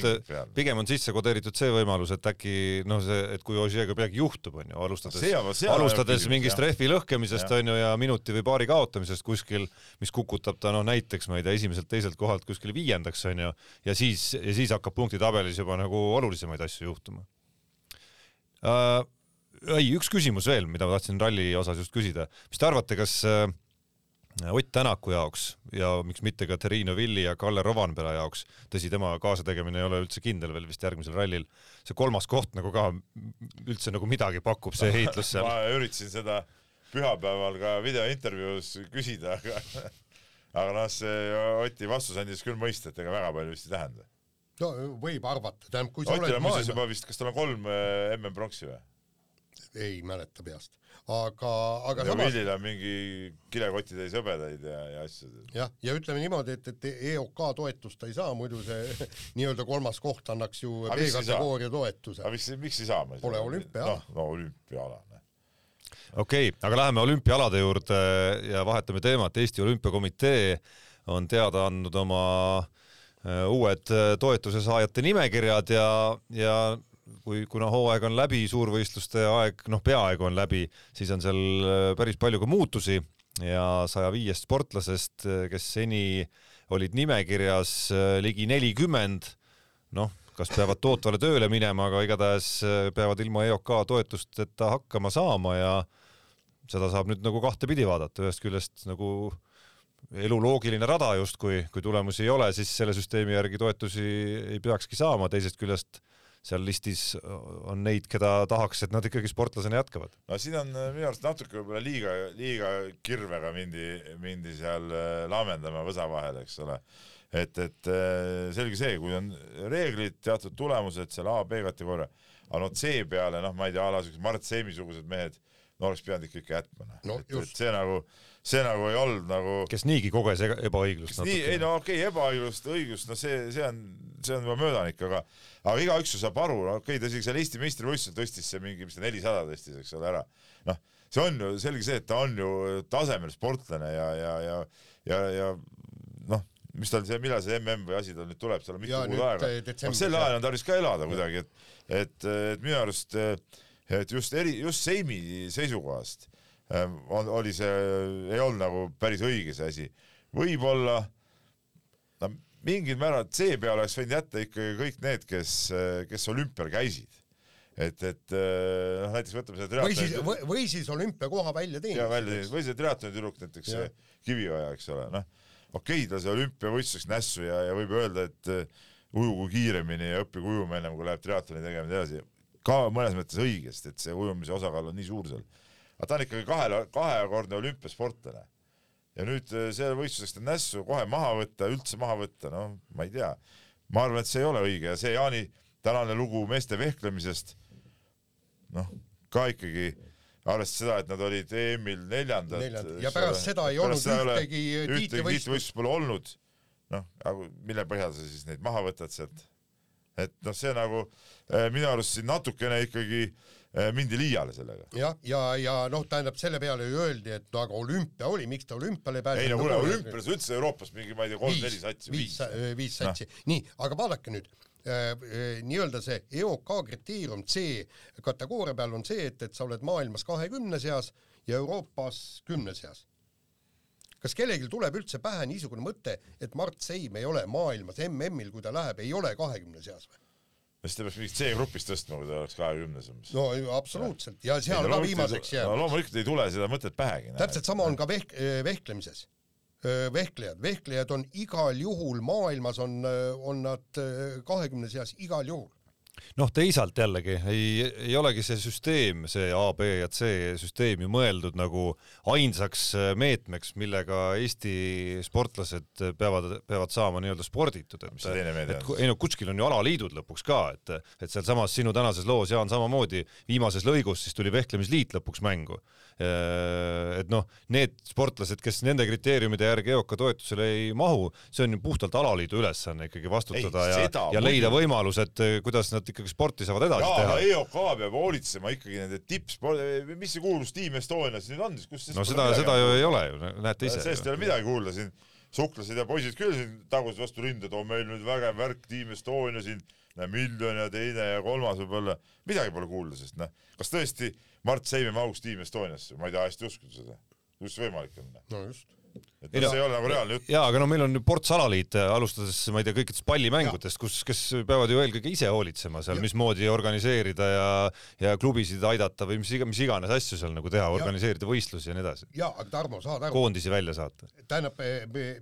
pigem on sisse kodeeritud see võimalus, et äkki noh, see, et kui Ožeega midagi juhtub, alustades on- on alustades küsimus, mingist rehvi lõhkemisest Jah. onju ja minuti või paari kaotamisest kuskil, mis kukutab ta noh, näiteks ma ei tea, esimeselt-teiselt kohalt kuskile viiendaks onju ja siis, ja siis hakkab punktitabelis juba nagu olulisemaid asju juhtuma uh,. ei, üks küsimus veel, mida ma tahtsin ralli osas just küsida, mis te arvate, kas uh, Ott Tänaku jaoks ja miks mitte ka Terrino Villi ja Kalle Rovanpera jaoks, tõsi, tema kaasategemine ei ole üldse kindel veel vist järgmisel rallil, see kolmas koht nagu ka üldse nagu midagi pakub, see heitlus seal. (laughs) ma üritasin seda pühapäeval ka videointervjuus küsida, aga (laughs) aga noh, see Oti vastus andis küll mõista, et ega väga palju vist ei tähenda. no võib arvata, tähendab, kui sa Otil oled maailma juba vist, kas tal on kolm äh, MM-pronksi või? Ei mäleta peast, aga, aga ja samas Villil on mingi kilekotitäis hõbedaid ja, ja asju. jah, ja ütleme niimoodi, et, et EOK toetust ta ei saa, muidu see (laughs) nii-öelda kolmas koht annaks ju? B-kategooria toetuse. aga miks, miks ei saa? Pole olümpiaala. noh, no olümpiaala. okei okay,, aga läheme olümpiaalade juurde ja vahetame teemat. Eesti Olümpiakomitee on teada andnud oma äh, uued äh, toetuse saajate nimekirjad ja, ja kui, kuna hooaeg on läbi, suurvõistluste aeg, noh, peaaegu on läbi, siis on seal äh, päris palju ka muutusi. Ja saja viiest sportlasest, kes seni olid nimekirjas äh, ligi nelikümmend, noh, kas peavad tootvale tööle minema, aga igatahes äh, peavad ilma EOK toetusteta hakkama saama ja seda saab nüüd nagu kahtepidi vaadata, ühest küljest nagu elu loogiline rada justkui, kui tulemusi ei ole, siis selle süsteemi järgi toetusi ei peakski saama, teisest küljest seal listis on neid, keda tahaks, et nad ikkagi sportlasena jätkavad. no siin on äh, minu arust natuke võib-olla liiga, liiga kirvega mindi, mindi seal äh, laamendama võsa vahel, eks ole. et, et äh, selge see, kui on reeglid, teatud tulemused seal A, B kategooria, aga no C peale, noh, ma ei tea, a la siuksed Mart Seemi-sugused mehed, no oleks pidanud ikka ikka jätma, noh. See nagu, see nagu ei olnud nagu kes niigi koges ebaõiglust nii, ei no okei okay,, ebaõiglust, õiglust, no see, see on, see on juba möödanik, aga aga igaüks ju saab aru, no okei okay,, ta isegi seal Eesti meistrivõistlusel tõstis see mingi, mis ta nelisada tõstis, eks ole, ära. noh, see on ju selge see, et ta on ju tasemel sportlane ja, ja, ja, ja, ja noh, mis tal see, millal see MM või asi tal nüüd tuleb, seal on mitu Ja kuud aega. eh, detsembris, sel ajal on tarvis ka elada kuidagi, et, et, et minu arust, et just eri, just Seimi seisukohast on, oli see, ei olnud nagu päris õige see asi. võib-olla no mingil määral C peale oleks võinud jätta ikkagi kõik need, kes, kes olümpial käisid. et, et noh, näiteks võtame selle või siis, triatloni- või, või siis olümpiakoha välja ja teenida. välja teenis, või see triatloni tüdruk näiteks. Kivioja, eks ole, noh, okei okay,, ta see olümpiavõistluseks nässu ja, ja võib öelda, et eh, ujugu kiiremini ja õppigu ujuma ennem kui läheb triatloni nii edasi. ka mõnes mõttes õigesti, et see ujumise osakaal on nii suur seal. Aga ta on ikkagi kahele, kahekordne olümpiasportlane. ja nüüd eh, selle võistluseks ta nässu kohe maha võtta, üldse maha võtta, noh, ma ei tea. ma arvan, et see ei ole õige ja see Jaani tänane lugu meeste vehklemisest, noh, ka ikkagi arvestades seda, et nad olid EM-il neljandad. Ja pärast seda ei olnud ühtegi tiitlivõistlust. tiitlivõistlust pole olnud. noh, aga mille põhjal sa siis neid maha võtad sealt? et noh, see nagu eh, minu arust siin natukene ikkagi eh, mindi liiale sellega. jah, ja, ja, ja noh, tähendab selle peale ju öeldi, et no aga olümpia oli, miks ta olümpiale ei ei no pääsenud. kuule, olümpias üldse Euroopas mingi, ma ei tea, kolm-neli satsi, viis, viis. viis satsi no., nii, aga vaadake nüüd äh, äh, nii-öelda see EOK kriteerium C kategooria peal on see, et, et sa oled maailmas kahekümne seas ja Euroopas kümne seas. kas kellelgi tuleb üldse pähe niisugune mõte, et Mart Seim ei ole maailmas MM-il, kui ta läheb, ei ole kahekümne seas või? Siis ta peaks mingit C-grupis tõstma, kui ta oleks kahekümnes umbes. no absoluutselt ja seal ka viimaseks jääb no,. loomulikult ei tule seda mõtet pähegi. täpselt sama on ka vehk-, vehklemises. vehklejad, vehklejad on igal juhul maailmas on, on nad kahekümne seas igal juhul noh, teisalt jällegi ei, ei olegi see süsteem, see A, B ja C süsteem ju mõeldud nagu ainsaks äh, meetmeks, millega Eesti sportlased peavad, peavad saama nii-öelda sporditud, et, et ei no kuskil on ju alaliidud lõpuks ka, et, et sealsamas sinu tänases loos, Jaan, samamoodi viimases lõigus siis tuli vehklemisliit lõpuks mängu. Äh, et noh, need sportlased, kes nende kriteeriumide järgi EOK toetusele ei mahu, see on ju puhtalt alaliidu ülesanne ikkagi vastutada ei, ja, ja leida võimalused, kuidas nad ikkagi sporti saavad edasi Jaa, teha. EOK peab hoolitsema ikkagi nende tippspordi, mis see kuulus Team Estonias nüüd on, kus no seda, seda ju ei ole ju, näete ise. sellest ei ole midagi kuulda siin, suklasid ja poisid küll siin tagusid vastu rinda, et on meil nüüd vägev värk Team Estonia siin, miljon ja teine ja kolmas võib-olla, midagi pole kuulda, sest noh, kas tõesti Mart Seimi mahuks Team Estoniasse, ma ei taha hästi uskuda seda. kuidas see võimalik on? no just et no, see ei ole nagu reaalne jutt. jaa, aga no meil on ju ports alaliite, alustades, ma ei tea, kõikidest pallimängudest, kus, kes peavad ju eelkõige ise hoolitsema seal, mismoodi organiseerida ja ja klubisid aidata või mis iga, mis iganes asju seal nagu teha, organiseerida võistlusi ja nii edasi. jaa, aga Tarmo, saad aru? koondisi välja saata. tähendab,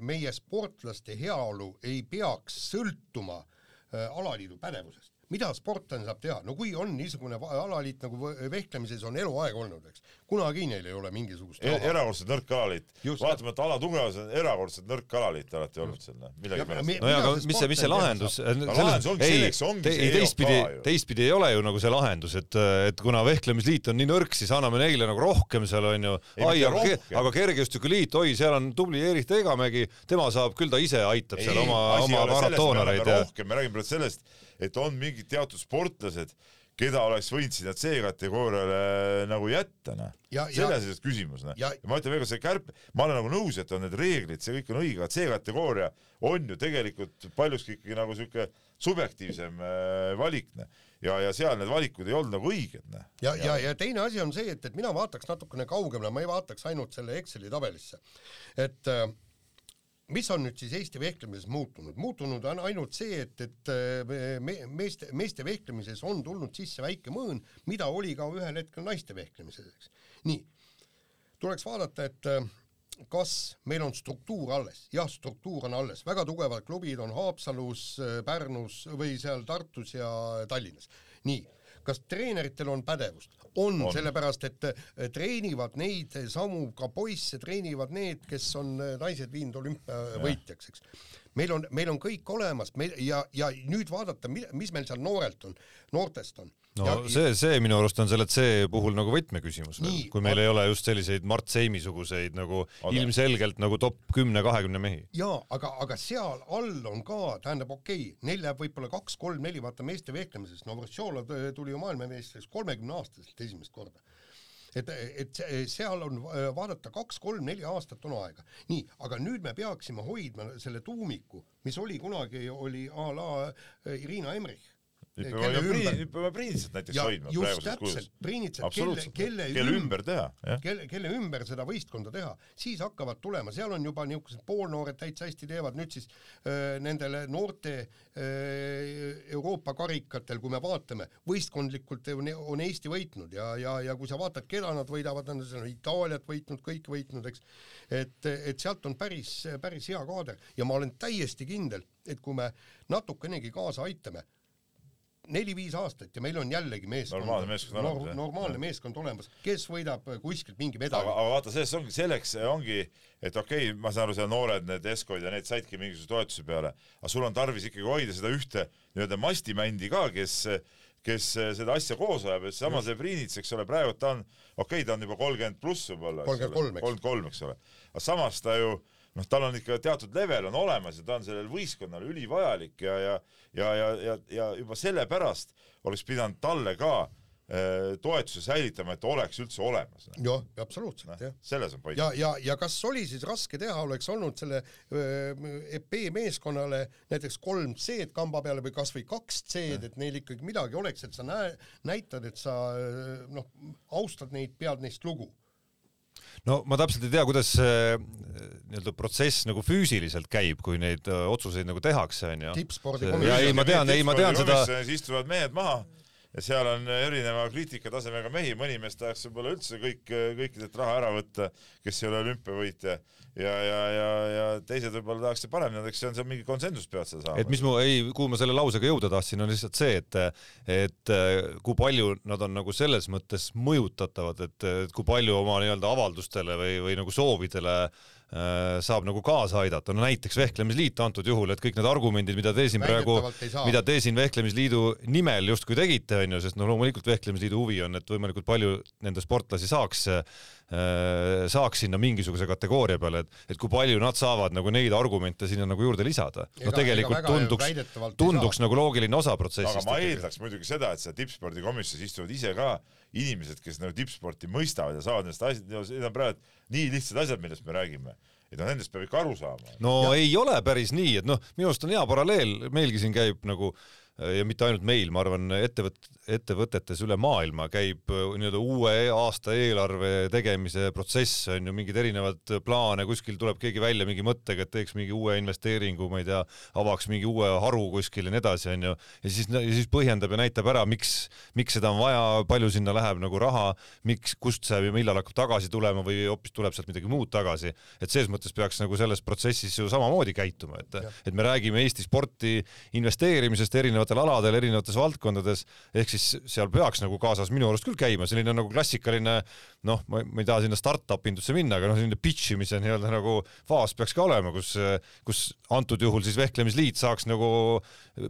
meie sportlaste heaolu ei peaks sõltuma äh, alaliidu pädevusest mida sportlane saab teha, no kui on niisugune alaliit nagu vehklemises on eluaeg olnud, eks, kunagi neil ei ole mingisugust e erakordselt nõrk alaliit, vaatamata ala tugevus on erakordselt nõrk alaliit alati olnud seal, noh, millegipärast. no jaa, aga mis see, mis see lahendus, lahendus ongi selleks, ongi see teistpidi, teistpidi ei ole ju nagu see lahendus, et, et kuna vehklemisliit on nii nõrk, siis anname neile nagu rohkem seal onju, ai, aga, aga kergejõustikuliit, oi, seal on tubli Erich Teegamägi, tema saab, küll ta ise aitab seal ei, oma, oma maratoonareid ja rohkem, me räägime praegu sellest, et on mingid teatud sportlased, keda oleks võinud sinna C-kategooriale nagu jätta, noh. selles on küsimus, noh. ja ma ütlen veel kord, see kärp, ma olen nagu nõus, et on need reeglid, see kõik on õige, aga C-kategooria on ju tegelikult paljuski ikkagi nagu sihuke subjektiivsem äh, valik, noh. ja, ja seal need valikud ei olnud nagu õiged, noh. ja, ja, ja teine asi on see, et, et mina vaataks natukene kaugemale, ma ei vaataks ainult selle Exceli tabelisse. et äh, mis on nüüd siis Eesti vehklemises muutunud? muutunud on ainult see, et, et äh, me, meeste, meeste vehklemises on tulnud sisse väike mõõn, mida oli ka ühel hetkel naiste vehklemises, eks. nii, tuleks vaadata, et äh, kas meil on struktuur alles? jah, struktuur on alles, väga tugevad klubid on Haapsalus, äh, Pärnus või seal Tartus ja Tallinnas. nii, kas treeneritel on pädevust? on, on., sellepärast et äh, treenivad neid samu ka poisse, treenivad need, kes on äh, naised viinud olümpiavõitjaks, eks. meil on, meil on kõik olemas, meil ja, ja nüüd vaadata, mis meil seal noorelt on, noortest on no ja, see, see minu arust on selle C puhul nagu võtmeküsimus kui meil ei ole just selliseid Mart Seimi suguseid nagu aga... ilmselgelt nagu top kümne-kahekümne mehi. jaa, aga, aga seal all on ka, tähendab, okei okay,, neil läheb võib-olla kaks-kolm-neli, vaata meeste vehklemises, Novotšolov tuli ju maailmameistriks kolmekümneaastaselt esimest korda et, et seal on vaadata kaks-kolm-neli aastat on aega. nii, aga nüüd me peaksime hoidma selle tuumiku, mis oli kunagi, oli a la Irina Emrich nüüd peame, ümber... nüüd peame Priinitsat näiteks ja hoidma praeguses kuulus. Priinitsat, kelle, kelle, kelle ümber teha, jah. kelle, kelle ümber seda võistkonda teha, siis hakkavad tulema, seal on juba niisugused poolnoored täitsa hästi teevad, nüüd siis öö, nendele noorte öö, Euroopa karikatel, kui me vaatame, võistkondlikult on, on Eesti võitnud ja, ja, ja kui sa vaatad, keda nad võidavad, nad on Itaaliat võitnud, kõik võitnud, eks, et, et sealt on päris, päris hea kaader. Ja ma olen täiesti kindel, et kui me natukenegi kaasa aitame, neli-viis aastat ja meil on jällegi meeskond, normaalne meeskond olemas nor, normaalne meeskond olemas, kes võidab kuskilt mingi medali. aga, vaata, sellest ongi, selleks ongi, et okei okay,, ma saan aru, seal noored, need Eskoid ja need saidki mingisuguse toetuse peale, aga sul on tarvis ikkagi hoida seda ühte nii-öelda mastimändi ka, kes kes seda asja koos ajab, et seesama see Priinits, eks ole, praegu ta on, okei okay,, ta on juba kolmkümmend pluss võib-olla, kolmkümmend kolm, eks. kolmkümmend kolm, eks ole. aga samas ta ju noh, tal on ikka teatud level on olemas ja ta on sellel võistkonnal ülivajalik ja, ja ja, ja, ja, ja juba sellepärast oleks pidanud talle ka äh, toetuse säilitama, et oleks üldse olemas. jah, absoluutselt no,, jah. selles on point. ja, ja, ja kas oli siis raske teha, oleks olnud selle EP meeskonnale näiteks kolm C-d kamba peale või kasvõi kaks C-d, et neil ikkagi midagi oleks, et sa näe, näitad, et sa noh, austad neid, pead neist lugu no ma täpselt ei tea, kuidas see nii-öelda protsess nagu füüsiliselt käib, kui neid öö, otsuseid nagu tehakse, onju. tippspordikomisjon. ei, ma tean, ei, ma tean seda. istuvad mehed maha ja seal on erineva kriitikatasemega mehi, mõni mees tahaks võib-olla üldse kõik, kõikidelt raha ära võtta, kes ei ole olümpiavõitja. Ja, ja, ja, ja teised võib-olla tahaks paremini, eks see on seal mingi konsensus peavad seda saama. et mis mu, ei, kuhu ma selle lausega jõuda tahtsin, on lihtsalt see, et, et kui palju nad on nagu selles mõttes mõjutatavad, et, et kui palju oma nii-öelda avaldustele või, või nagu soovidele Äh, saab nagu kaasa aidata, no näiteks Vehklemisliit antud juhul, et kõik need argumendid, mida te siin praegu, mida te siin Vehklemisliidu nimel justkui tegite, onju, sest no loomulikult Vehklemisliidu huvi on, et võimalikult palju nende sportlasi saaks äh, saaks sinna mingisuguse kategooria peale, et, et kui palju nad saavad nagu neid argumente sinna nagu juurde lisada. noh, tegelikult tunduks, tunduks nagu loogiline osa protsessist. aga ma eeldaks muidugi seda, et seal tippspordikomisjonis istuvad ise ka inimesed, kes nagu tippsporti mõistavad ja saavad nendest asjadest, need on praegu nii lihtsad asjad, millest me räägime et noh, nendest peab ikka aru saama. no ja. ei ole päris nii, et noh, minu arust on hea paralleel, meilgi siin käib nagu ja mitte ainult meil, ma arvan, ettevõt-, ettevõtetes üle maailma käib äh, nii-öelda uue aasta eelarve tegemise protsess, on ju, mingid erinevad plaane, kuskil tuleb keegi välja mingi mõttega, et teeks mingi uue investeeringu, ma ei tea, avaks mingi uue haru kuskil ja nii edasi, on ju, ja siis, ja siis põhjendab ja näitab ära, miks, miks seda on vaja, palju sinna läheb nagu raha, miks, kust see millal hakkab tagasi tulema või hoopis tuleb sealt midagi muud tagasi, et selles mõttes peaks nagu selles protsessis ju samamoodi käituma, et, et me räägime Eesti sporti investeerimisest erinevatel aladel, erinevates valdkondades, ehk siis seal peaks nagu kaasas minu arust küll käima selline nagu klassikaline noh, ma, ei taha sinna startup indusse minna, aga noh, selline pitch imise nii-öelda nagu faas peaks ka olema, kus, kus antud juhul siis Vehklemisliit saaks nagu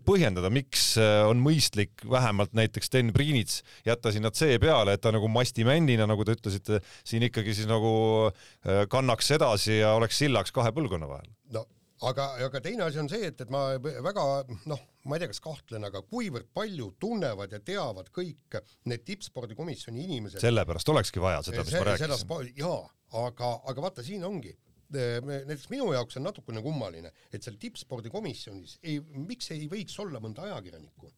põhjendada, miks on mõistlik vähemalt näiteks Sten Priinits jätta sinna C peale, et ta nagu mastimännina, nagu te ütlesite, siin ikkagi siis nagu äh, kannaks edasi ja oleks sillaks kahe põlvkonna vahel. no aga, aga teine asi on see, et, et ma väga noh, ma ei tea, kas kahtlen, aga kuivõrd palju tunnevad ja teavad kõik need tippspordikomisjoni inimesed. sellepärast olekski vaja seda, mis ma rääkisin. jaa, aga, aga vaata, siin ongi näiteks minu jaoks on natukene kummaline, et seal tippspordikomisjonis ei, miks ei võiks olla mõnda ajakirjanikku.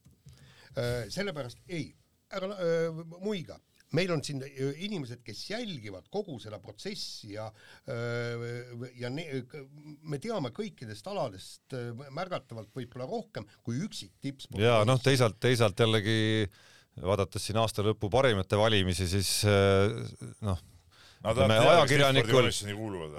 sellepärast ei, ära äh, muiga meil on siin äh, inimesed, kes jälgivad kogu seda protsessi ja äh, ja ne, me teame kõikidest aladest äh, märgatavalt võib-olla rohkem kui üksik tippsport. ja noh, teisalt, teisalt jällegi vaadates siin aasta lõpu parimate valimisi, siis noh ütleme ajakirjanikul,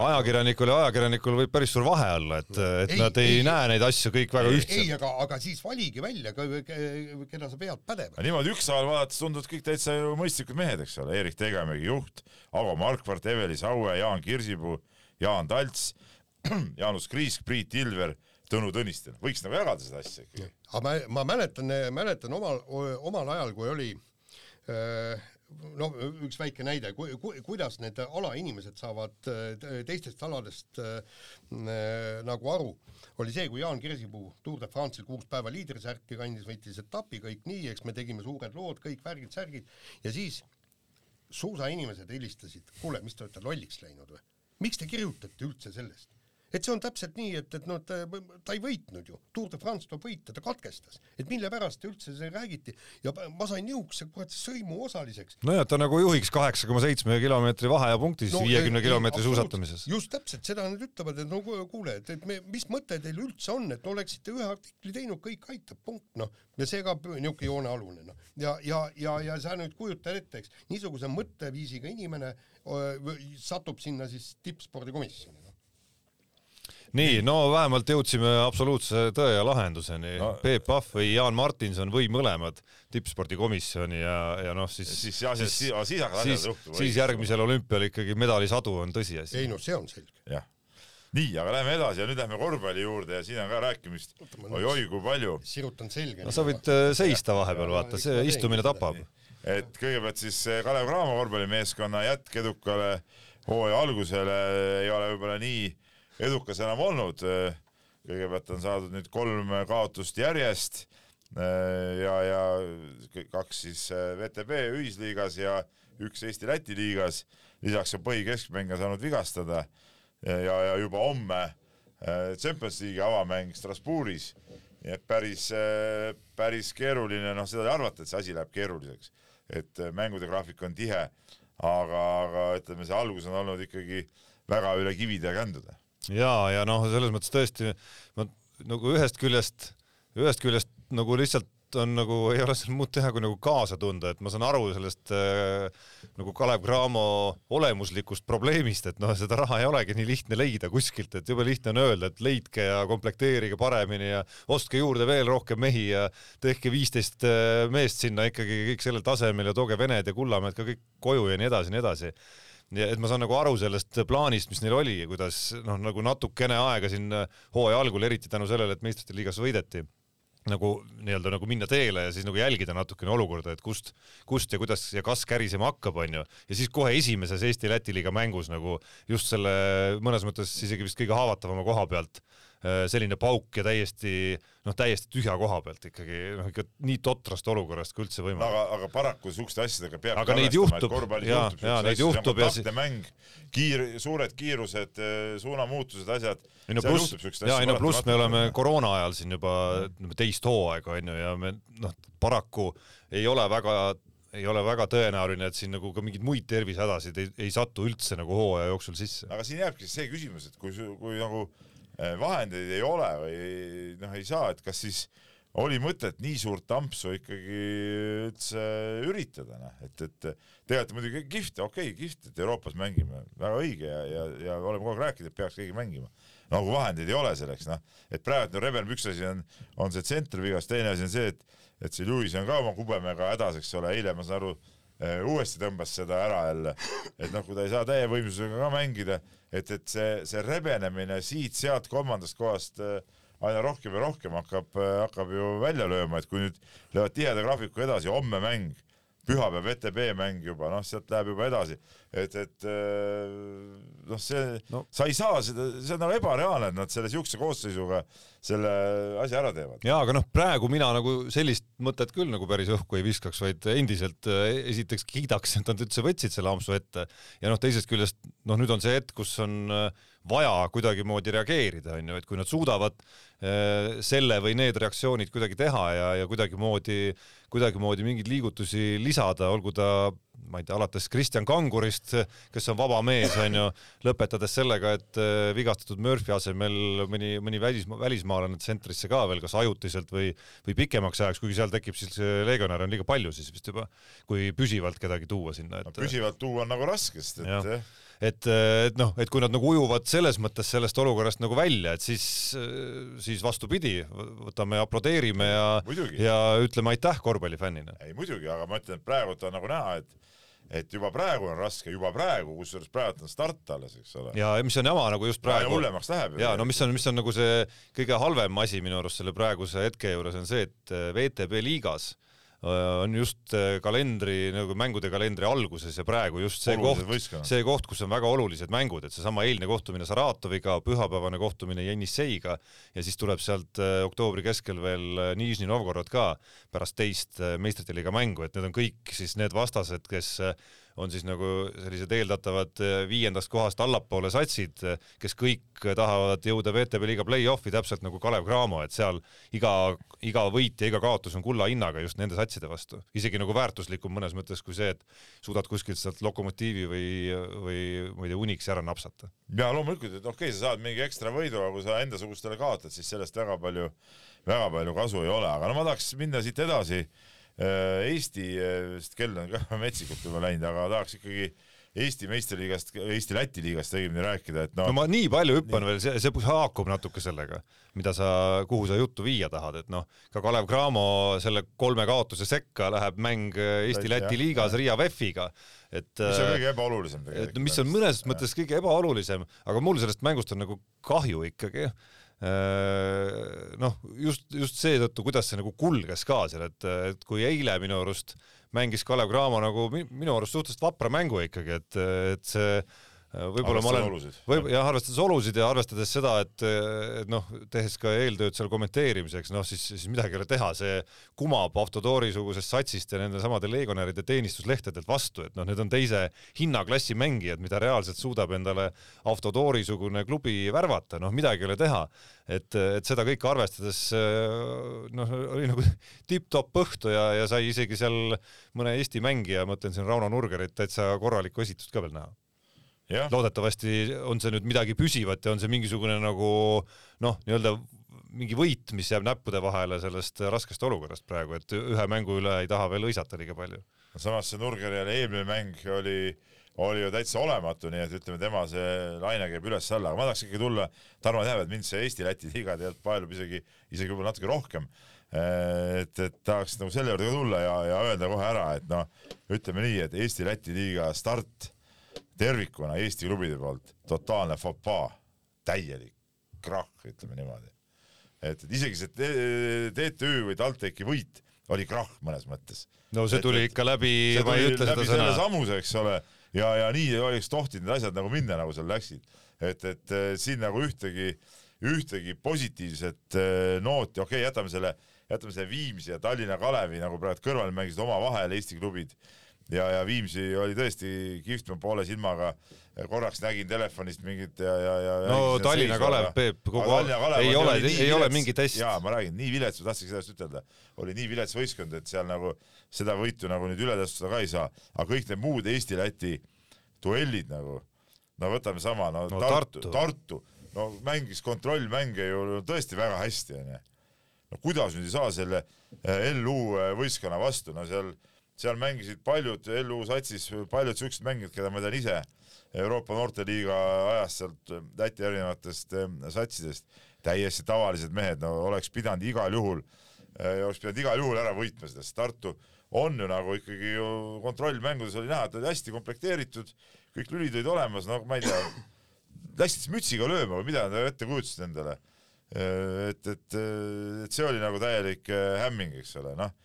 ajakirjanikul ja ajakirjanikul võib päris suur vahe olla, et, et ei, nad ei, ei näe neid asju kõik väga ühtselt. ei, aga, aga siis valigi välja, keda sa pead pädevaks. niimoodi ükshaaval vaadates tunduvad kõik täitsa ju mõistlikud mehed, eks ole, Erik Tegemägi juht, Avo Markvart, Eveli Saue, Jaan Kirsipuu, Jaan Talts, (clears throat) Jaanus Kriisk, Priit Ilver Tõnu Tõniste, võiks nagu jagada seda asja ikkagi. aga ma, ma mäletan, mäletan omal, omal ajal, kui oli äh, noh, üks väike näide ku,, ku, kuidas need alainimesed saavad teistest aladest äh, nagu aru, oli see, kui Jaan Kirsipuu Tour de France'il kuus päeva liidrisärki kandis, võitis etapi, kõik nii, eks me tegime suured lood, kõik värgid-särgid ja siis suusainimesed helistasid, kuule, mis te olete lolliks läinud või? miks te kirjutate üldse sellest? Et see on täpselt nii, et, et noh, ta, ta ei võitnud ju, Tour de France tuleb võita, ta katkestas, et mille pärast üldse see räägiti ja ma sain niisuguse kurat sõimu osaliseks. nojah, ta nagu juhiks kaheksa koma seitsme kilomeetri vaheaja punktis no, viiekümne kilomeetri suusatamises. just täpselt, seda nad ütlevad, et no kuule, et, et me, mis mõte teil üldse on, et oleksite ühe artikli teinud, kõik aitab, punkt, noh. ja see ka niisugune joonealune, noh. ja, ja, ja, ja sa nüüd kujutad ette, eks, niisuguse mõtteviisiga inimene öö, satub sinna siis tippspordikomisjoni nii, no vähemalt jõudsime absoluutse tõe ja lahenduseni no.. Peep Pahv või Jaan Martinson või mõlemad tippspordikomisjoni ja, ja noh, siis siis, ja, siis, siis, siis, siis, siis, siis järgmisel olümpial ikkagi medalisadu on tõsiasi. ei noh, see on selge. jah nii, aga lähme edasi ja nüüd lähme korvpalli juurde ja siin on ka rääkimist oi-oi kui palju. sirutan selga. no sa võid äh, seista vahepeal, vaata, see istumine tapab. et kõigepealt siis äh, Kalev Cramo korvpallimeeskonna jätk edukale hooaja algusele ei ole võib-olla nii edukas enam olnud. kõigepealt on saadud nüüd kolm kaotust järjest ja, ja kaks siis VTB ühisliigas ja üks Eesti-Läti liigas. lisaks on põhikeskmängija saanud vigastada ja, ja juba homme Champions League'i avamäng Strasbourgis. nii et päris, päris keeruline, noh, seda ei arvata, et see asi läheb keeruliseks, et mängude graafik on tihe aga, aga ütleme, see algus on olnud ikkagi väga üle kivide ja kändude. Ja, ja noh, selles mõttes tõesti ma nagu ühest küljest, ühest küljest nagu lihtsalt on nagu, ei ole seal muud teha, kui nagu kaasa tunda, et ma saan aru sellest äh, nagu Kalev Cramo olemuslikust probleemist, et noh, seda raha ei olegi nii lihtne leida kuskilt, et jube lihtne on öelda, et leidke ja komplekteerige paremini ja ostke juurde veel rohkem mehi ja tehke viisteist äh, meest sinna ikkagi kõik sellel tasemel ja tooge Vened ja Kullamäed ka kõik koju ja nii edasi, nii edasi ja et ma saan nagu aru sellest plaanist, mis neil oli ja kuidas noh, nagu natukene aega siin hooaja algul, eriti tänu sellele, et meistrite liigas võideti nagu nii-öelda nagu minna teele ja siis nagu jälgida natukene olukorda, et kust, kust ja kuidas ja kas kärisema hakkab, onju. ja siis kohe esimeses Eesti-Läti liiga mängus nagu just selle mõnes mõttes isegi vist kõige haavatavama koha pealt Äh, selline pauk ja täiesti noh, täiesti tühja koha pealt ikkagi noh, ikka nii totrast olukorrast kui üldse võimalik. aga, aga paraku siukeste asjadega peab aga neid juhtub, ja, ja neid juhtub ja siis mäng, kiir, suured kiirused, äh, suunamuutused, asjad. ei no pluss, ja ei no pluss me oleme koroona ajal siin juba teist hooaega onju ja me noh, paraku ei ole väga ei ole väga tõenäoline, et siin nagu ka mingeid muid tervisehädasid ei, ei satu üldse nagu hooaja jooksul sisse. aga siin jääbki see küsimus, et kui, kui nagu Äh, vahendeid ei ole või noh, ei saa, et kas siis oli mõtet nii suurt ampsu ikkagi üldse üritada, noh, et, et tegelikult muidugi kihvt, okei okay,, kihvt, et Euroopas mängime, väga õige ja, ja, ja oleme kogu aeg rääkinud, et peaks keegi mängima. no kui vahendeid ei ole selleks, noh, et praegu no rebel üks asi on, on see tsentrivigas, teine asi on see, et, et see Lewis on ka oma kubemega hädas, eks ole, eile ma saan aru, äh, uuesti tõmbas seda ära jälle, et noh, kui ta ei saa täie võimsusega ka mängida et, et see, see rebenemine siit-sealt kolmandast kohast äh, aina rohkem ja rohkem hakkab, äh, hakkab ju välja lööma, et kui nüüd lähevad tiheda graafikuga edasi, homme mäng, pühapäev VTB mäng juba, noh, sealt läheb juba edasi, et, et äh, noh, see no., sa ei saa seda, see on nagu ebareaalne, et nad selle siukse koosseisuga selle asja ära teevad. jaa, aga noh, praegu mina nagu sellist mõtet küll nagu päris õhku ei viskaks, vaid endiselt äh, esiteks kiidaks, et nad üldse võtsid selle ampsu ette ja noh, teisest küljest noh, nüüd on see hetk, kus on äh, vaja kuidagimoodi reageerida, onju, et kui nad suudavad selle või need reaktsioonid kuidagi teha ja, ja kuidagimoodi, kuidagimoodi mingeid liigutusi lisada, olgu ta ma ei tea, alates Kristjan Kangurist, kes on vaba mees, onju, lõpetades sellega, et äh, vigastatud Murphy asemel mõni, mõni välismaa, välismaalane tsentrisse ka veel, kas ajutiselt või, või pikemaks ajaks, kuigi seal tekib siis legionäre on liiga palju siis vist juba, kui püsivalt kedagi tuua sinna, et no,. püsivalt tuua on nagu raske, sest et jah et, et noh, et kui nad nagu ujuvad selles mõttes sellest olukorrast nagu välja, et siis, siis vastupidi, võtame ja aplodeerime ja, ja ütleme aitäh korvpallifännina. ei muidugi, aga ma ütlen, et praegu on nagu näha, et et juba praegu on raske, juba praegu, kusjuures praegu on start alles, eks ole. ja mis on jama nagu just praegu. hullemaks läheb. ja no mis on, mis on nagu see kõige halvem asi minu arust selle praeguse hetke juures on see, et VTB liigas Äh, on just äh, kalendri nagu mängude kalendri alguses ja praegu just see Olulised koht, see koht, kus on väga olulised mängud, et seesama eilne kohtumine Saratoviga, pühapäevane kohtumine Jenisseiga ja siis tuleb sealt äh, oktoobri keskel veel Nižni Novgorod ka pärast teist meistrite liiga mängu, et need on kõik siis need vastased, kes on siis nagu sellised eeldatavad eh, viiendast kohast allapoole satsid, kes kõik tahavad jõuda VTB liiga play-off'i täpselt nagu Kalev Cramo, et seal iga, iga võit ja iga kaotus on kulla hinnaga just nende satside vastu. isegi nagu väärtuslikum mõnes mõttes kui see, et suudad kuskilt sealt Lokomotiivi või, või ma ei tea, Uniksi ära napsata. ja loomulikult, et okei okay,, sa saad mingi ekstra võidu, aga kui sa endasugustele kaotad, siis sellest väga palju, väga palju kasu ei ole, aga no ma tahaks minna siit edasi Äh, Eesti, vist äh, kell on ka (laughs) metsikult juba läinud, aga tahaks ikkagi Eesti meistriliigast, Eesti-Läti liigast õigemini rääkida, et noh. no ma nii palju hüppan nii. veel, see, see haakub natuke sellega, mida sa, kuhu sa juttu viia tahad, et noh, ka Kalev Cramo selle kolme kaotuse sekka läheb mäng Eesti-Läti liigas Riia VEF-iga, et. mis on kõige ebaolulisem tegelikult. mis on mõnes mõttes kõige ebaolulisem, aga mul sellest mängust on nagu kahju ikkagi Äh, noh, just, just seetõttu, kuidas see nagu kulges ka seal, et, et kui eile minu arust mängis Kalev Cramo nagu minu arust suhteliselt vapra mängu ikkagi, et, et see võib-olla ma olen, võib jah, arvestades olusid ja arvestades seda, et, et noh, tehes ka eeltööd seal kommenteerimiseks, noh siis, siis midagi ei ole teha, see kumab Autotoori sugusest satsist ja nende samade legionäride teenistuslehtedelt vastu, et noh, need on teise hinnaklassi mängijad, mida reaalselt suudab endale Autotoori sugune klubi värvata, noh midagi ei ole teha. et, et seda kõike arvestades noh, oli nagu (laughs) tipp-topp õhtu ja, ja sai isegi seal mõne Eesti mängija, mõtlen siin Rauno Nurgerit, täitsa korralikku esitust ka veel näha loodetavasti on see nüüd midagi püsivat ja on see mingisugune nagu noh, nii-öelda mingi võit, mis jääb näppude vahele sellest raskest olukorrast praegu, et ühe mängu üle ei taha veel hõisata liiga palju. samas see Nurgeriale eelmine mäng oli, oli ju täitsa olematu, nii et ütleme, tema see laine käib üles-alla, aga ma tahaks ikkagi tulla, Tarmo teab, et mind see Eesti-Läti liiga tegelikult paelub isegi, isegi võib-olla natuke rohkem. et, et tahaks nagu selle juurde ka tulla ja, ja öelda kohe ära, et noh, ütleme nii, et Eesti-Läti liiga start tervikuna Eesti klubide poolt totaalne fopaa, täielik krahh, ütleme niimoodi. et, et isegi see TTÜ või TalTechi võit oli krahh mõnes mõttes. no see tuli et, ikka läbi, ma ei ütle seda sõna. sammuse, eks ole, ja, ja nii oleks tohtinud need asjad nagu minna, nagu seal läksid. et, et siin nagu ühtegi, ühtegi positiivset eh, nooti, okei okay,, jätame selle, jätame selle Viimsi ja Tallinna Kalevi nagu praegu kõrval mängisid omavahel Eesti klubid ja, ja Viimsi oli tõesti kihvt, ma poole silmaga korraks nägin telefonist mingit ja, ja, ja no Tallinna Kalev, Peep, kogu aeg ei ole, ei ole mingit hästi. jaa, ma räägin, nii vilets, ma tahtsingi sellest ütelda, oli nii vilets võistkond, et seal nagu seda võitu nagu nüüd üle tõstada ka ei saa, aga kõik need muud Eesti-Läti duellid nagu, no võtame sama, no, no Tartu, Tartu., Tartu, no mängis kontrollmänge ju tõesti väga hästi, onju. no kuidas nüüd ei saa selle eh, LU eh, võistkonna vastu, no seal seal mängisid paljud LU satsis, paljud siuksed mängijad, keda ma tean ise Euroopa noorteliiga ajast sealt Läti erinevatest eh, satsidest, täiesti tavalised mehed, no oleks pidanud igal juhul, eh, oleks pidanud igal juhul ära võitma seda, sest Tartu on ju nagu ikkagi ju kontrollmängudes oli näha, et oli hästi komplekteeritud, kõik lülid olid olemas, no ma ei tea, läksid siis mütsiga lööma või mida nad ette kujutasid endale. Eh, et, et, et see oli nagu täielik hämming, eks ole, noh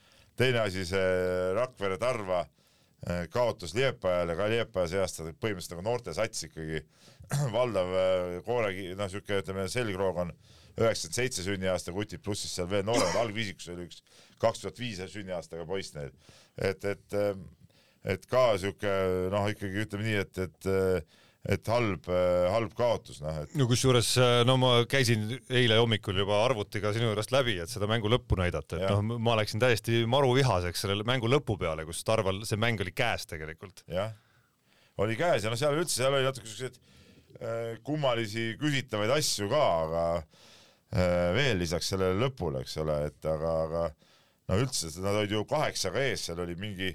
teine asi, see Rakvere Tarva eh, kaotus Liepajale, ka Liepaja seast põhimõtteliselt nagu noortesats ikkagi (clears throat) valdav eh, koore, noh, siuke ütleme, selgroog on üheksakümmend seitse sünniaasta kutid, pluss siis seal veel nooremad, algviisikus oli üks kaks tuhat viis sünniaastaga poiss neil. et, et, eh, et ka siuke noh, ikkagi ütleme nii, et, et et halb, äh, halb kaotus, noh et. no kusjuures, äh, no ma käisin eile hommikul juba arvutiga sinu juurest läbi, et seda mängu lõppu näidata, et noh, ma läksin täiesti maruvihaseks selle mängu lõpu peale, kus Tarval see mäng oli käes tegelikult. jah, oli käes ja noh, seal üldse, seal oli natuke siukseid äh, kummalisi küsitavaid asju ka, aga veel lisaks sellele lõpule, eks ole, et aga, aga no üldse, nad olid ju kaheksaga ees, seal oli mingi,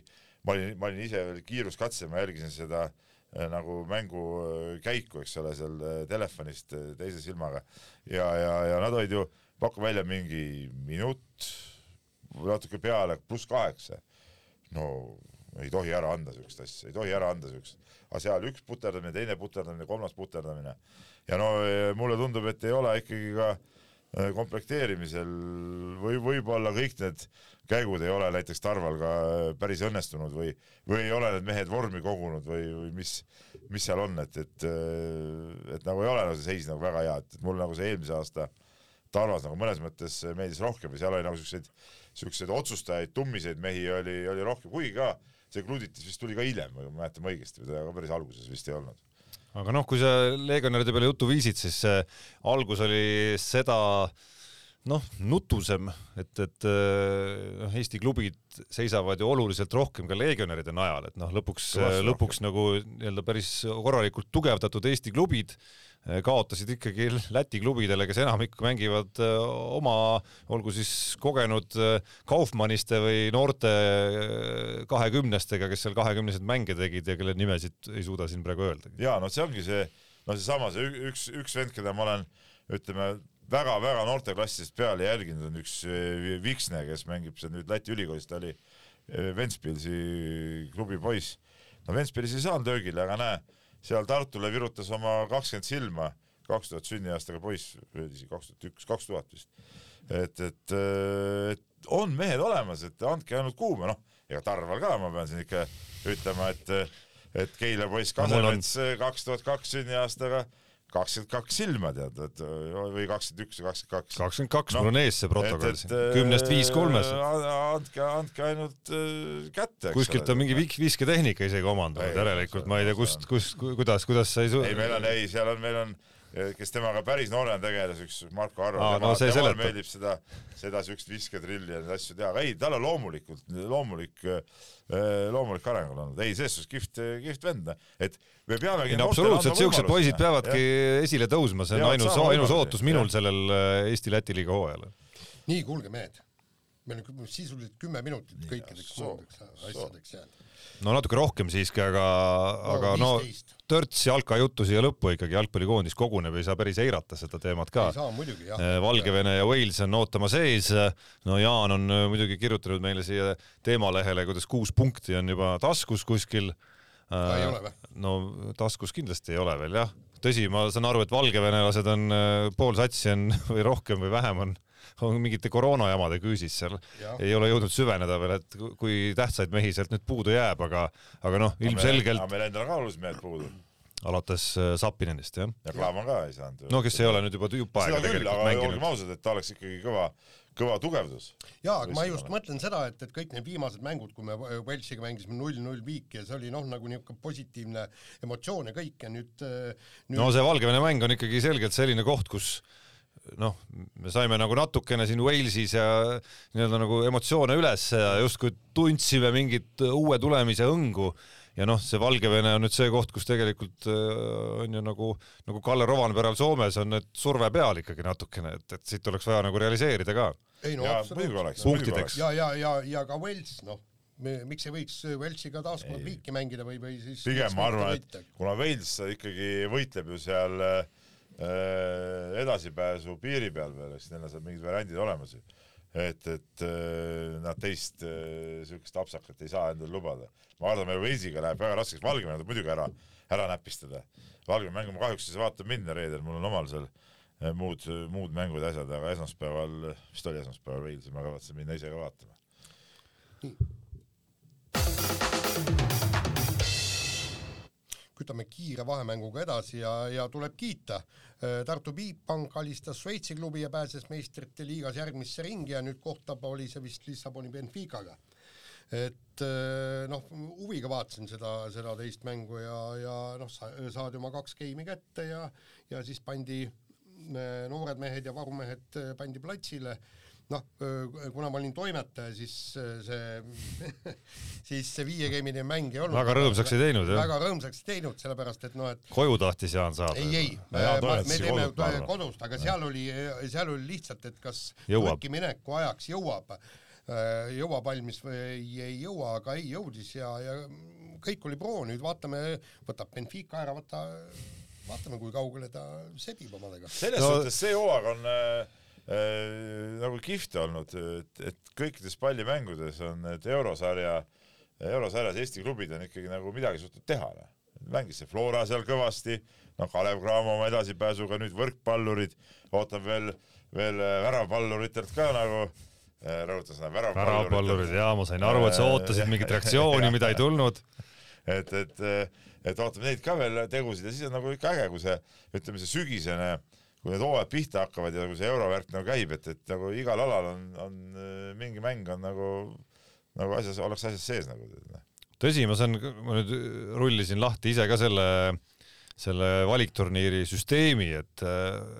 ma olin, ma olin ise veel kiiruskatse, ma jälgisin seda Äh, nagu mängu äh, käiku, eks ole, seal äh, telefonist teise silmaga. Ja, ja, ja nad olid ju, paku välja mingi minut, natuke peale, pluss kaheksa. no ei tohi ära anda siukest asja, ei tohi ära anda siukest, aga seal üks puterdamine, teine puterdamine, kolmas puterdamine. Ja no mulle tundub, et ei ole ikkagi ka komplekteerimisel või võib-olla kõik need käigud ei ole näiteks Tarval ka päris õnnestunud või, või ei ole need mehed vormi kogunud või, või mis, mis seal on, et, et, et nagu ei ole nagu see seis nagu väga hea, et mulle nagu see eelmise aasta Tarvas nagu mõnes mõttes meeldis rohkem ja seal oli nagu siukseid, siukseid otsustajaid, tummiseid mehi oli, oli rohkem, kuigi ka see Kluditis vist tuli ka hiljem, ma mäletan õigesti, või ta ka päris alguses vist ei olnud aga noh, kui sa legionäride peale juttu viisid, siis äh, algus oli seda äh, noh, nutusem, et, et noh, Eesti klubid seisavad ju oluliselt rohkem ka legionäride najal, et noh, lõpuks, lõpuks nagu nii-öelda päris korralikult tugevdatud Eesti klubid äh, kaotasid ikkagi Läti klubidele, kes enamik mängivad oma, olgu siis kogenud Kaufmanniste või noorte kahekümnestega, kes seal kahekümnesed mänge tegid ja kelle nimesid ei suuda siin praegu öelda. ja noh, see ongi see, no seesama, see üks, üks vend, keda ma olen, ütleme väga-väga noorteklassidest peale jälginud on üks Viksne, kes mängib seal nüüd Läti ülikoolis, ta oli Ventspilsi klubi poiss. no Ventspilis ei saanud löögile, aga näe, seal Tartule virutas oma kakskümmend silma, kaks tuhat sünniaastaga poiss, isegi kaks tuhat üks, kaks tuhat vist. et, et, et on mehed olemas, et andke ainult kuuma, noh, ega Tarval ka, ma pean siin ikka ütlema, et et Keila poiss Kasemets kaks tuhat kaks sünniaastaga kakskümmend kaks silma tead, et või kakskümmend üks või kakskümmend kaks. kakskümmend kaks, mul on ees see protokoll siin kümnest viis kolmes. äh, andke, andke ainult äh, kätte. kuskilt on mingi visketehnika isegi omandunud, Ei, järelikult ma ei tea, kust kust, kuidas, kuidas sa ei su- ei, meil on, ei, seal on, meil on, kes temaga päris noorena tegeles, üks Marko Arro Aa, tema, no temale seletab. meeldib seda, seda siukest visketrilli ja neid asju teha, aga ei, tal on loomulikult, loomulik, loomulik areng on olnud, ei, selles suhtes kihvt, kihvt vend, et me peamegi no absoluutselt, siuksed poisid peavadki esile tõusma, see on ainus, ainus ootus minul jah. sellel äh, Eesti-Läti liiga hooajal. nii, kuulge mehed, meil on sisuliselt kümme minutit kõikideks muudeks asjadeks jäänud. no natuke rohkem siiski, aga, aga no 15. Törts jalka juttu siia lõppu ikkagi, jalgpallikoondis koguneb, ei saa päris eirata seda teemat ka ei. saa muidugi jah. Eh, Valgevene ja Wales on ootamas ees. no Jaan on äh, muidugi kirjutanud meile siia teemalehele, kuidas kuus punkti on juba taskus kuskil. või? no taskus kindlasti ei ole veel jah. tõsi, ma saan aru, et valgevenelased on pool satsi on (laughs) või rohkem või vähem on on mingite koroonajamade küüsis seal, Jah. ei ole jõudnud süveneda veel, et ku- kui tähtsaid mehi sealt nüüd puudu jääb, aga, aga noh, ilmselgelt meil endal on ka olulised mehed puudu alates äh, Sapinenist jah. ja Klaavan ka ei saanud. no kes ei ole nüüd juba jupp aega tegelikult aga olgem mänginud. ausad, et ta oleks ikkagi kõva, kõva tugevdus. jaa, aga ma just mõtlen seda, et, et kõik need viimased mängud, kui me Walesiga mängisime null-null viiki ja see oli noh, nagu niisugune positiivne emotsioon ja kõik ja nüüd, nüüd no see Valgevene mäng on ikkagi selgelt selline koht, kus noh, me saime nagu natukene siin Walesis ja nii-öelda nagu emotsioone üles ja justkui tundsime mingit uue tulemise õngu ja noh, see Valgevene on nüüd see koht, kus tegelikult äh, on ju nagu, nagu Kalle Rovanperal Soomes on need surve peal ikkagi natukene, et, et siit oleks vaja nagu realiseerida ka. ei no ja absoluutselt. Punktideks. ja, ja, ja, ja ka Wales, noh, miks ei võiks Walesiga taaskord viiki mängida või, või siis pigem ma arvan, et kuna Wales ikkagi võitleb ju seal äh, edasipääsu piiri peal veel, eks neil on seal mingid variandid olemas ju. et, et äh, nad teist äh, siukest apsakat ei saa endale lubada. ma arvan, meil Walesiga läheb väga raskeks, Valgevene tuleb muidugi ära, ära näpistada. Valgevene mängu ma kahjuks ei saa vaatama minna reedel, mul on omal seal äh, muud, muud mängud ja asjad, aga esmaspäeval, vist oli esmaspäeval Walesi, ma kavatsen minna ise ka vaatama. Kütame kiire vahemänguga edasi ja, ja tuleb kiita. Tartu Bigbank alistas Šveitsi klubi ja pääses meistrite liigas järgmisse ringi ja nüüd kohtab, oli see vist Lissaboni Benficaga. et noh, huviga vaatasin seda, seda teist mängu ja, ja noh, sa saadi oma kaks geimi kätte ja, ja siis pandi eh, noored mehed ja varumehed eh, pandi platsile noh, kuna ma olin toimetaja, siis see, (laughs) siis see viiegeemiline mäng ei olnud Väga rõõmsaks ei teinud, jah. väga rõõmsaks ei teinud, sellepärast et noh, et koju tahtis Jaan saada. ei, ei, me, me teeme kodust, kodust, aga seal oli, seal oli lihtsalt, et kas. Türki mineku ajaks jõuab, jõuab valmis või ei, ei jõua, aga ei jõudis ja, ja kõik oli pro, nüüd vaatame, võtab Benfica ära, vaata, vaatame, kui kaugele ta sebib omadega. selles No- suhtes see hooaeg on äh, nagu kihvt olnud, et, et kõikides pallimängudes on need eurosarja, eurosarjas Eesti klubid on ikkagi nagu midagi suutnud teha. mängis see Flora seal kõvasti, no Kalev Cramo oma edasipääsuga, nüüd võrkpallurid, ootab veel, veel äh, väravapalluritelt ka nagu äh, rõhutan seda väravapallurid väravapalluritelt, ja ma sain aru, et sa ootasid mingit reaktsiooni, mida ei (laughs) tulnud. et, et, et ootame neid ka veel tegusid ja siis on nagu ikka äge, kui see, ütleme see sügisene, kui need hooajad pihta hakkavad ja kui see eurovärk nagu käib, et, et nagu igal alal on, on äh, mingi mäng on nagu, nagu asjas, oleks asjas sees nagu. tõsi, ma saan, ma nüüd rullisin lahti ise ka selle, selle valikturniiri süsteemi, et,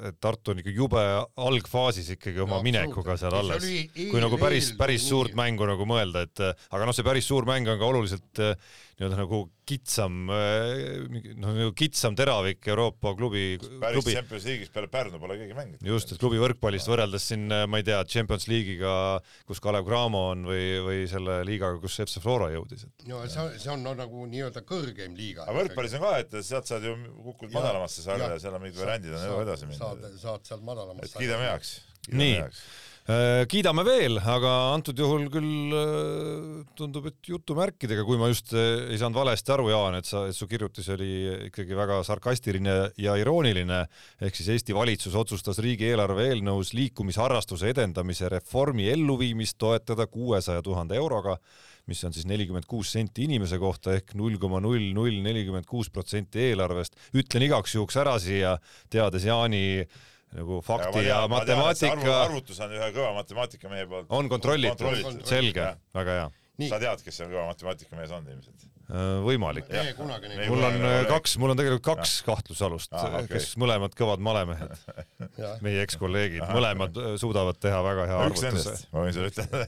et Tartu on ikka jube algfaasis ikkagi oma No, minekuga seal alles. kui nagu päris, päris suurt mängu nagu mõelda, et aga noh, see päris suur mäng on ka oluliselt nii-öelda nagu kitsam, noh nagu kitsam teravik Euroopa klubi, päris klubi Champions League'is peale Pärnu pole keegi mänginud. just, et klubi võrkpallist võrreldes siin, ma ei tea, Champions League'iga, kus Kalev Cramo on või, või selle liigaga, kus FC Flora jõudis, no see, see on no, nagu nii-öelda kõrgeim liiga. aga võrkpallis on ka, et sealt saad ju, kukud Ja- madalamasse sarja ja- seal on mingid variandid on elu edasi minna saad, saad sealt madalamast et kiidame heaks. nii, Äh, kiidame veel, aga antud juhul küll äh, tundub, et jutumärkidega, kui ma just äh, ei saanud valesti aru, Jaan, et sa, et su kirjutis oli ikkagi väga sarkastiline ja irooniline, ehk siis Eesti valitsus otsustas riigieelarve eelnõus liikumisharrastuse edendamise reformi elluviimist toetada kuuesaja tuhande euroga, mis on siis nelikümmend kuus senti inimese kohta ehk null koma null null nelikümmend kuus protsenti eelarvest. ütlen igaks juhuks ära siia, teades Jaani äh, nagu fakti ja, ja matemaatika. arvutus on ühe kõva matemaatikamehe poolt. on kontrollitud, selge, väga hea. sa tead, kes see kõva matemaatikamees on ilmselt? Äh, võimalik. mul on äh, kaks, mul on tegelikult kaks kahtlusalust ah,, okay. kes mõlemad kõvad malemehed meie ekskolleegid, mõlemad äh, suudavad teha väga hea arvutuse. ma võin sulle ütelda.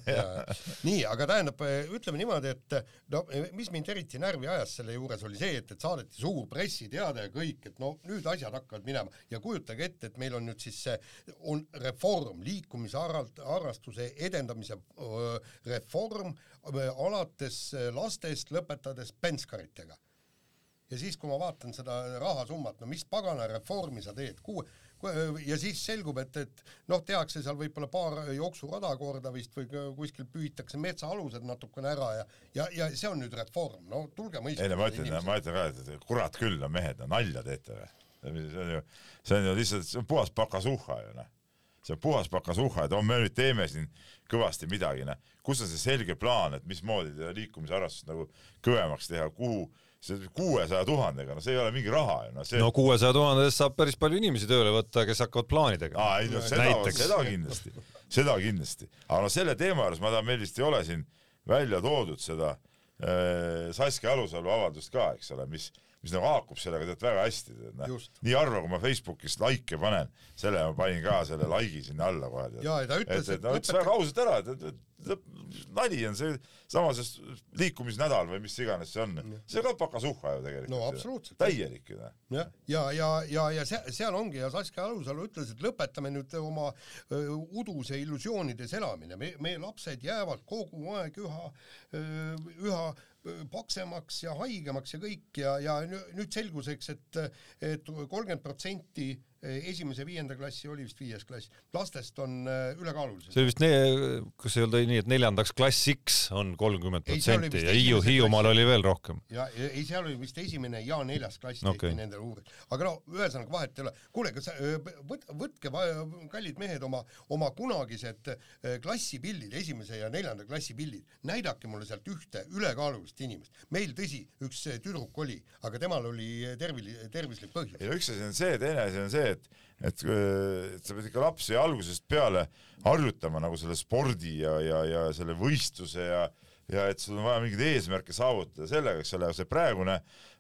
nii, aga tähendab, ütleme niimoodi, et no mis mind eriti närvi ajas selle juures oli see, et, et saadeti suur pressiteade ja kõik, et no nüüd asjad hakkavad minema ja kujutage ette, et meil on nüüd siis see, on reform, liikumisharrastuse edendamise reform alates lastest, lõpetades penskaritega. ja siis, kui ma vaatan seda rahasummat, no mis pagana reformi sa teed, kuhu ja siis selgub, et, et noh, tehakse seal võib-olla paar jooksurada korda vist või kuskil püütakse metsaalused natukene ära ja ja, ja see on nüüd reform, no tulge mõistma. ei no ma ütlen, ma ütlen ka, et kurat küll, no mehed, nalja teete või? see on ju, see on ju lihtsalt, see on puhas pakasuhha ju noh see on puhas pakasuhha, et oh, me nüüd teeme siin kõvasti midagi, noh. Kus on see selge plaan, et mismoodi seda liikumisharrastust nagu kõvemaks teha, kuhu see kuuesaja tuhandega, no see ei ole mingi raha ju, no see no kuuesaja tuhandest saab päris palju inimesi tööle võtta, kes hakkavad plaani tegema. aa, ei no seda, seda kindlasti, seda kindlasti. aga no selle teema juures, ma tahan, meil vist ei ole siin välja toodud seda äh, Saskia Alusalu avaldust ka, eks ole, mis mis nagu haakub sellega tead väga hästi, tead noh. nii harva, kui ma Facebookis likee panen, selle ma panin ka selle like'i sinna alla kohe tead. ja, ja ta ütles, et, et, et, et väga ausalt ära, et, nali on see, sama see liikumisnädal või mis iganes see on, see ka pakasuhha ju tegelikult. no absoluutselt. täielik ju noh. ja, ja, ja, ja, ja seal, seal ongi ja Saskia Alusalu ütles, et lõpetame nüüd oma öö, uduse illusioonides elamine, me, meie lapsed jäävad kogu aeg üha, üha paksemaks ja haigemaks ja kõik ja, ja nüüd selgus, eks, et et kolmkümmend protsenti esimese viienda klassi oli vist viies klass, lastest on äh, ülekaalulised. see oli vist ne-, kas ei olnud nii, et neljandaks klassiks on kolmkümmend protsenti ja Hiiu, Hiiumaal oli veel rohkem? ja ei, seal oli vist esimene ja neljas klass tehti okay. nendel uuring, aga no ühesõnaga vahet ei ole. kuule, kas võt-, võtke, kallid mehed, oma, oma kunagised klassipildid, esimese ja neljanda klassi pildid, näidake mulle sealt ühte ülekaalulist inimest. meil tõsi, üks tüdruk oli, aga temal oli tervili-, tervislik põhjus. ei no üks asi on see, teine asi on see, see, et, et, et sa pead ikka lapsi algusest peale harjutama nagu selle spordi ja, ja, ja selle võistluse ja ja et sul on vaja mingeid eesmärke saavutada sellega, eks ole, see praegune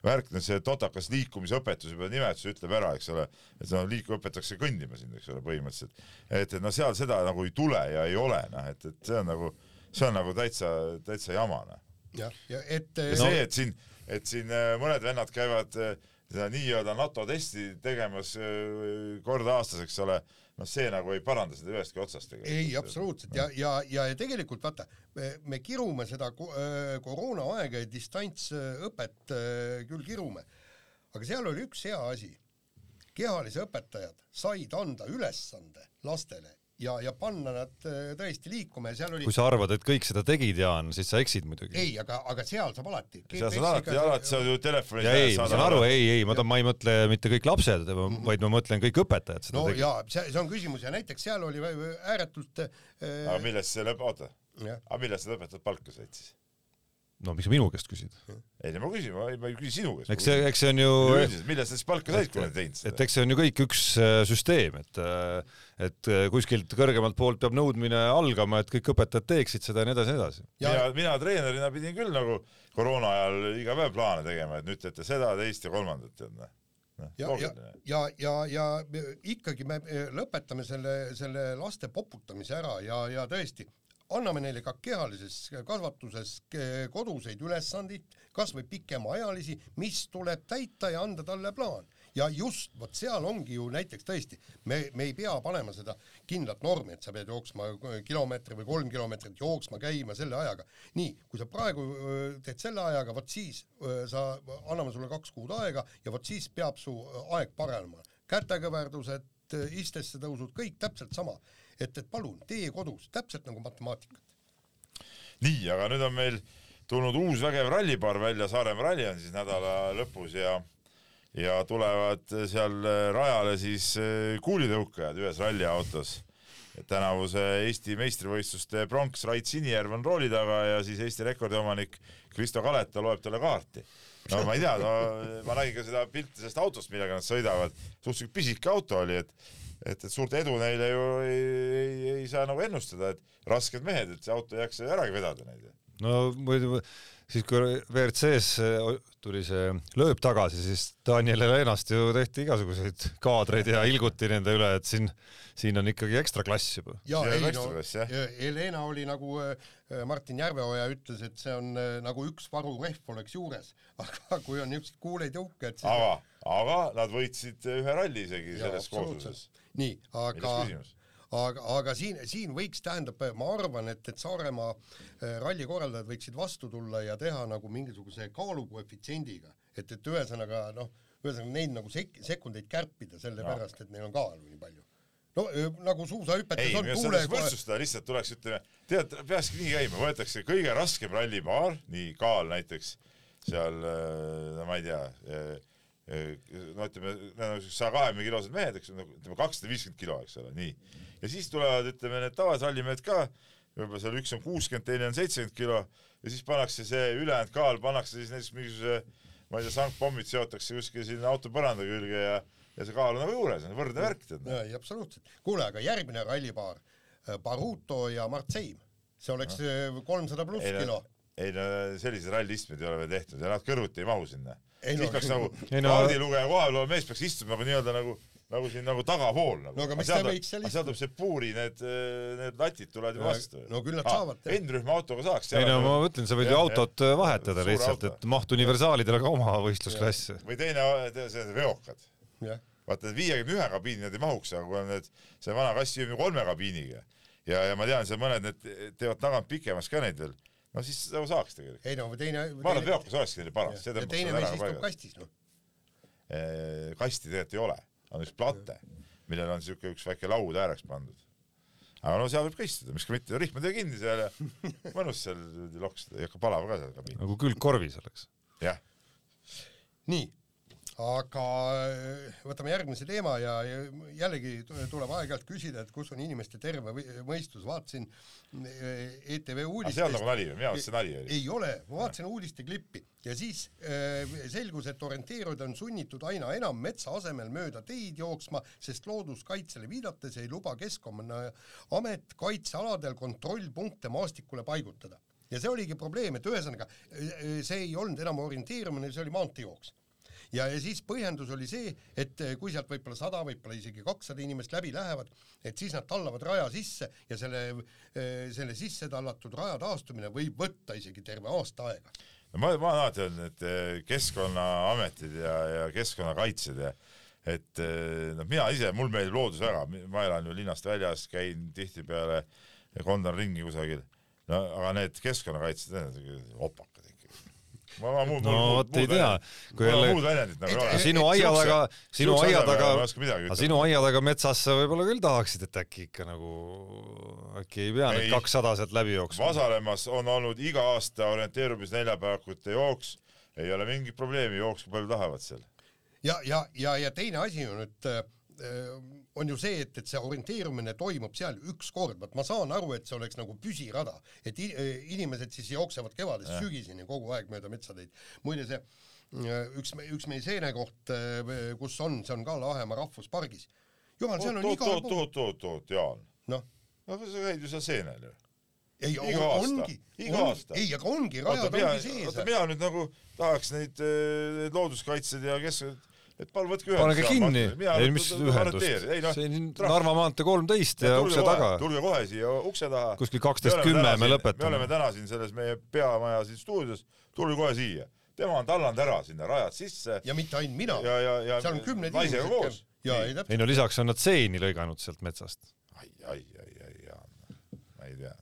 värk, see totakas liikumisõpetus juba nimetus ütleb ära, eks ole, et no liik-, õpetatakse kõndima sind, eks ole, põhimõtteliselt. et, et noh, seal seda nagu ei tule ja ei ole, noh, et, et see on nagu, see on nagu täitsa, täitsa jama, noh. jah, ja et ja see, et siin, et siin äh, mõned vennad käivad äh, seda nii-öelda NATO testi tegemas äh, kord aastas, eks ole, noh, see nagu ei paranda seda ühestki otsast ei, absoluutselt. Ja, ja, ja, tegelikult vaata, me, me kirume seda äh, koroonaaega ja distantsõpet äh, küll kirume, aga seal oli üks hea asi. kehalise õpetajad said anda ülesande lastele ja, ja panna nad äh, tõesti liikuma ja seal oli kui sa arvad, et kõik seda tegid, Jaan, siis sa eksid muidugi. ei, aga, aga seal saab alati. seal saab alati, alati saad ju telefoni ja ei, ma saan aru, ei, ei, ma, ma ei mõtle mitte kõik lapsed mm, -hmm. vaid ma mõtlen kõik õpetajad seda no tegid. jaa, see, see on küsimus ja näiteks seal oli ääretult äh, aga millest see lõpp, oota, aga millest need õpetajad palka said siis? No miks sa minu käest küsid? ei no ma küsin, ma ei, ma ei küsi sinu käest. eks see, eks see on ju millest sa siis palka said, kui nad teinud seda? et eks see on ju kõik üks äh, süsteem, et äh, et äh, kuskilt kõrgemalt poolt peab nõudmine algama, et kõik õpetajad teeksid seda ja nii edasi, nii edasi. ja mina treenerina pidin küll nagu koroona ajal iga päev plaane tegema, et nüüd teete seda, teist ja kolmandat, tead noh ja, ja, ja, ja, ja ikkagi me lõpetame selle, selle laste poputamise ära ja, ja tõesti, anname neile ka kehalises kasvatuses koduseid ülesandeid, kas või pikemaajalisi, mis tuleb täita ja anda talle plaan. ja just, vot seal ongi ju näiteks tõesti, me, me ei pea panema seda kindlat normi, et sa pead jooksma kilomeetri või kolm kilomeetrit jooksma, käima selle ajaga. nii, kui sa praegu teed selle ajaga, vot siis sa, anname sulle kaks kuud aega ja vot siis peab su aeg paranema. kätekõverdused, äh, istesse tõusud, kõik täpselt sama. Et, et palun, tee kodus, täpselt nagu matemaatikat. nii, aga nüüd on meil tulnud uus vägev rallipaar välja, Saaremaa ralli on siis nädala lõpus ja ja tulevad seal rajale siis eh, kuulitõukajad ühes ralliautos. tänavuse Eesti meistrivõistluste pronks Rait Sinijärv on rooli taga ja siis Eesti rekordiomanik Kristo Kaleta loeb talle kaarti. no ma ei tea, no ma nägin ka seda pilti sellest autost, millega nad sõidavad, suhteliselt pisike auto oli, et et, et suurt edu neile ju ei, ei, ei saa nagu ennustada, et rasked mehed, et see auto ei jaksa äragi vedada neid. no muidu siis kui WRC-s tuli see lööb tagasi, siis Daniel Helenast ju tehti igasuguseid kaadreid ja ilguti nende üle, et siin, siin on ikkagi ekstra klass juba. ja ei no, Helena oli nagu äh, Martin Järveoja ütles, et see on äh, nagu üks varurehv oleks juures, (laughs) aga kui on niisugused kuuleid jõukad siis aga, aga nad võitsid ühe ralli isegi ja, selles koosluses. Nii, aga aga, aga siin, siin võiks, tähendab, ma arvan, et, et Saaremaa äh, ralli korraldajad võiksid vastu tulla ja teha nagu mingisuguse kaalukoefitsiendiga, et, et ühesõnaga noh, ühesõnaga neid nagu sek-, sekundeid kärpida, sellepärast et neil on kaalu nii palju. No nagu suusahüpetes on kuule võrdsustada lihtsalt tuleks, ütleme, tead, peakski nii käima, võetakse kõige raskem rallipaar, nii kaal näiteks seal, äh, no ma ei tea, äh, no ütleme, saja kahekümne kilosed mehed, eks ju, ütleme kakssada viiskümmend kilo, eks ole, nii ja siis tulevad, ütleme, need tavalised rallimehed ka, võib-olla seal üks on kuuskümmend, teine on seitsekümmend kilo ja siis pannakse see ülejäänud kaal, pannakse siis näiteks mingisuguse, ma ei tea, sangpommid seotakse kuskil sinna auto põranda külge ja ja see kaal on nagu juures, on võrdne värk, tead. jaa, absoluutselt. kuule, aga järgmine rallipaar, äh, Baruto ja Martseim, see oleks äh, kolmsada pluss kilo. ei no selliseid ralliistmeid ei ole veel tehtud ja nad kõrvuti ei mahu sinna. Siis no, peaks nagu kaardilugeja kohal oleva mees peaks istuma nagu nii-öelda nagu nagu siin nagu tagapool nagu. no aga mis ta võiks seal istuda? seal tuleb see puuri, need, need latid tulevad ju vastu. no küll nad saavad teha. N-rühma autoga saaks. ei no ma mõtlen, sa võid ju autot ja, vahetada lihtsalt, et maht universaalidele ka oma võistlusklassi. või teine, see veokad. vaata, viiekümne ühe kabiini nad ei mahuks, aga kui on need, see vana kass viiekümne kolme kabiiniga ja, ja ma tean, seal mõned need teevad tagant pikemas ka neid veel, no siis nagu saaks tegelikult. ei no teine. ma arvan, et veokas olekski neile paras. ja teine mees istub kastis, noh. kasti tegelikult ei ole on üks plate, millel on siuke üks väike laud ääreks pandud. aga no seal võib ka istuda, miks ka mitte, rihmadega kinni seal ja (laughs) mõnus seal loksida, ei hakka palav ka seal kabiinis. nagu külgkorvis oleks. jah. nii aga äh, võtame järgmise teema ja jällegi tuleb aeg-ajalt küsida, et kus on inimeste terve mõistus, vaatasin äh, ETV uudistest. see on nagu nali või, minu arust see nali oli. ei ole, ma vaatasin uudisteklippi ja siis äh, selgus, et orienteerujad on sunnitud aina enam metsa asemel mööda teid jooksma, sest looduskaitsele viidates ei luba Keskkonnaamet kaitsealadel kontrollpunkte maastikule paigutada. Ja see oligi probleem, et ühesõnaga see ei olnud enam orienteerumine, see oli maanteejooks ja, ja siis põhjendus oli see, et eh, kui sealt võib-olla sada, võib-olla isegi kakssada inimest läbi lähevad, et siis nad tallavad raja sisse ja selle, eh, selle sisse tallatud raja taastumine võib võtta isegi terve aasta aega. no ma, ma olen alati öelnud, et eh, keskkonnaametid ja, ja keskkonnakaitsjad ja et noh, mina ise, mul meeldib loodus väga, ma elan ju linnast väljas, käin tihtipeale, kondan ringi kusagil, no aga need keskkonnakaitsjad, need opakad ma, ma muud, no vot ei tea, kui jälle muud väljendit nagu ei ole. sinu aia taga, sinu aia taga, sinu aia taga metsasse võib-olla küll tahaksid, et äkki ikka nagu, äkki ei pea need kakssada sealt läbi jooksma. Vasalemmas on olnud iga aasta orienteerumisneljapäevakute jooks, ei ole mingit probleemi, jooksku palju tahavad seal. ja, ja, ja, ja teine asi on, et on ju see, et, et see orienteerumine toimub seal üks kord, vot ma saan aru, et see oleks nagu püsirada, et inimesed siis jooksevad kevadest sügiseni kogu aeg mööda metsateid. muide, see üks, üks meie seenekoht, kus on, see on ka Lahemaa rahvuspargis. jumal, seal on igal pool. oot, oot, oot, oot, Jaan. noh. no sa käid ju seal seenel ju. ei, ongi, iga aasta. ei, aga ongi, rajad ongi sees. mina nüüd nagu tahaks neid, neid looduskaitsjaid ja kes et palun võtke ühendust. panege kinni, ei mis ühendust, no, see on Narva maantee kolmteist ja ukse taga. tulge kohe siia ukse taha. kuskil kaksteist kümme me lõpetame. me oleme täna siin selles meie peamaja siin stuudios, tulge kohe siia. tema on tallanud ära sinna rajad sisse. ja mitte ainult mina. seal on kümned inimesed koos. ei, no lisaks on nad seeni lõiganud sealt metsast. ai, ai, ai, ai, Jaan, ma ei tea.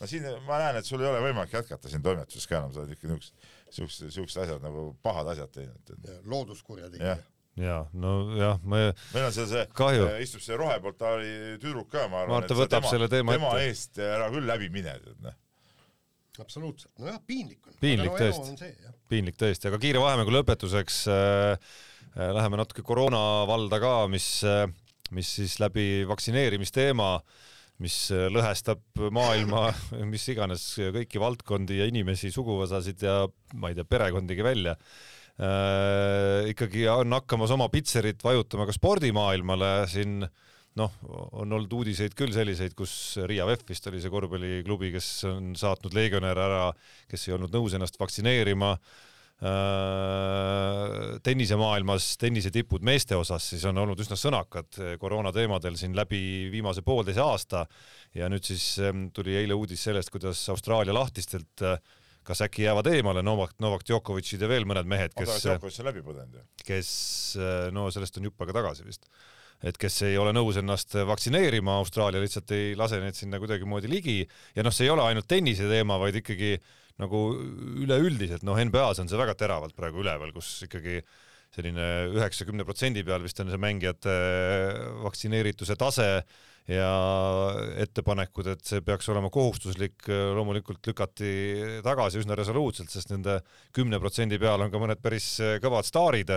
no siin ma näen, et sul ei ole võimalik jätkata siin toimetuses ka enam, sa oled ikka niisugused siuksed, siuksed asjad nagu pahad asjad teinud. looduskurjategija. ja nojah, ma meil on seal see, Kahju. istub see roheportaali tüdruk ka, ma arvan, arvan, ta sa võtab selle teema tema ette. eest ära küll läbi mine, tead noh. absoluutselt, nojah, piinlik on. Piinlik tõesti. piinlik tõesti, aga kiire vahemängu lõpetuseks äh, äh, läheme natuke koroona valda ka, mis äh,, mis siis läbi vaktsineerimisteema, mis äh, lõhestab maailma, mis iganes kõiki valdkondi ja inimesi, suguvõsasid ja ma ei tea, perekondagi välja äh,. ikkagi on hakkamas oma pitserit vajutama ka spordimaailmale siin noh, on olnud uudiseid küll selliseid, kus Riia VEF vist oli see korvpalliklubi, kes on saatnud legionäre ära, kes ei olnud nõus ennast vaktsineerima äh, tennisemaailmas tennisetipud meeste osas siis on olnud üsna sõnakad koroona teemadel siin läbi viimase poolteise aasta. Ja nüüd siis tuli eile uudis sellest, kuidas Austraalia lahtistelt äh, kas äkki jäävad eemale Novak, Novak Djokovicid ja veel mõned mehed, kes, Djokovic on läbi põdenud ju. kes no sellest on jupp aega tagasi vist, et kes ei ole nõus ennast vaktsineerima, Austraalia lihtsalt ei lase neid sinna kuidagimoodi ligi. Ja noh, see ei ole ainult tennise teema, vaid ikkagi nagu üleüldiselt, noh NBA-s on see väga teravalt praegu üleval, kus ikkagi selline üheksakümne protsendi peal vist on see mängijate vaktsineerituse tase ja ettepanekud, et see peaks olema kohustuslik, loomulikult lükati tagasi üsna resoluutselt, sest nende kümne protsendi peal on ka mõned päris kõvad staarid.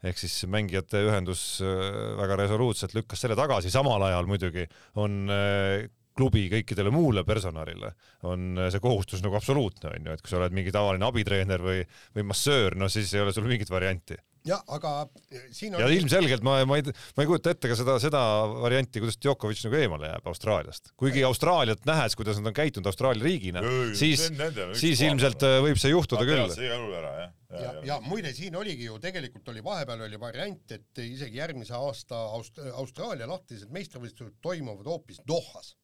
Ehk siis mängijate ühendus äh, väga resoluutselt lükkas selle tagasi, samal ajal muidugi on äh, klubi kõikidele muule personalile on äh, see kohustus nagu absoluutne onju, et kui sa oled mingi tavaline abitreener või, või massöör, no siis ei ole sul mingit varianti. jah, aga siin on ja ilmselgelt ma, ma ei, ma ei kujuta ette ka seda, seda varianti, kuidas Djokovic nagu eemale jääb Austraaliast. kuigi Austraaliat nähes, kuidas nad on käitunud Austraalia riigina Ei,, siis on siis ilmselt äh, võib see juhtuda küll. see igal juhul ära jah. ja, ja muide, siin oligi ju tegelikult oli vahepeal oli variant, et isegi järgmise aasta Aust-, Austraalia lahtised meistrivõistlused toimuvad hoopis Dohas.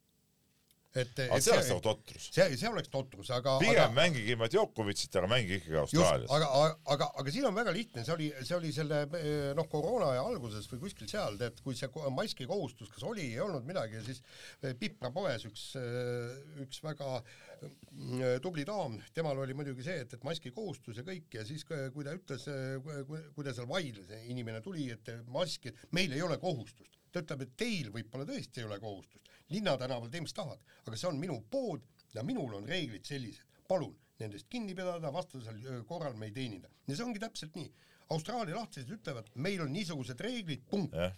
et, aga et see oleks nagu totrus. see, see oleks totrus, aga pigem aga, mängige ilma Djokovicit, aga mängige ikkagi Austraalias. aga, aga, aga, aga siin on väga lihtne, see oli, see oli selle eh, noh, koroona aja alguses või kuskil seal, tead, kui see maski kohustus kas oli, ei olnud midagi ja siis eh, Pipra poes üks, üks väga mm, tubli daam, temal oli muidugi see, et, et maski kohustus ja kõik ja siis, kui ta ütles, kui ta seal vaidles, inimene tuli, et maski, et meil ei ole kohustust. ta ütleb, et teil võib-olla tõesti ei ole kohustust, linnatänaval tee mis tahad, aga see on minu pood ja minul on reeglid sellised, palun nendest kinni pidada, vastasel korral me ei teeninda. ja see ongi täpselt nii. Austraalia lahtised ütlevad, meil on niisugused reeglid, punkt. jah,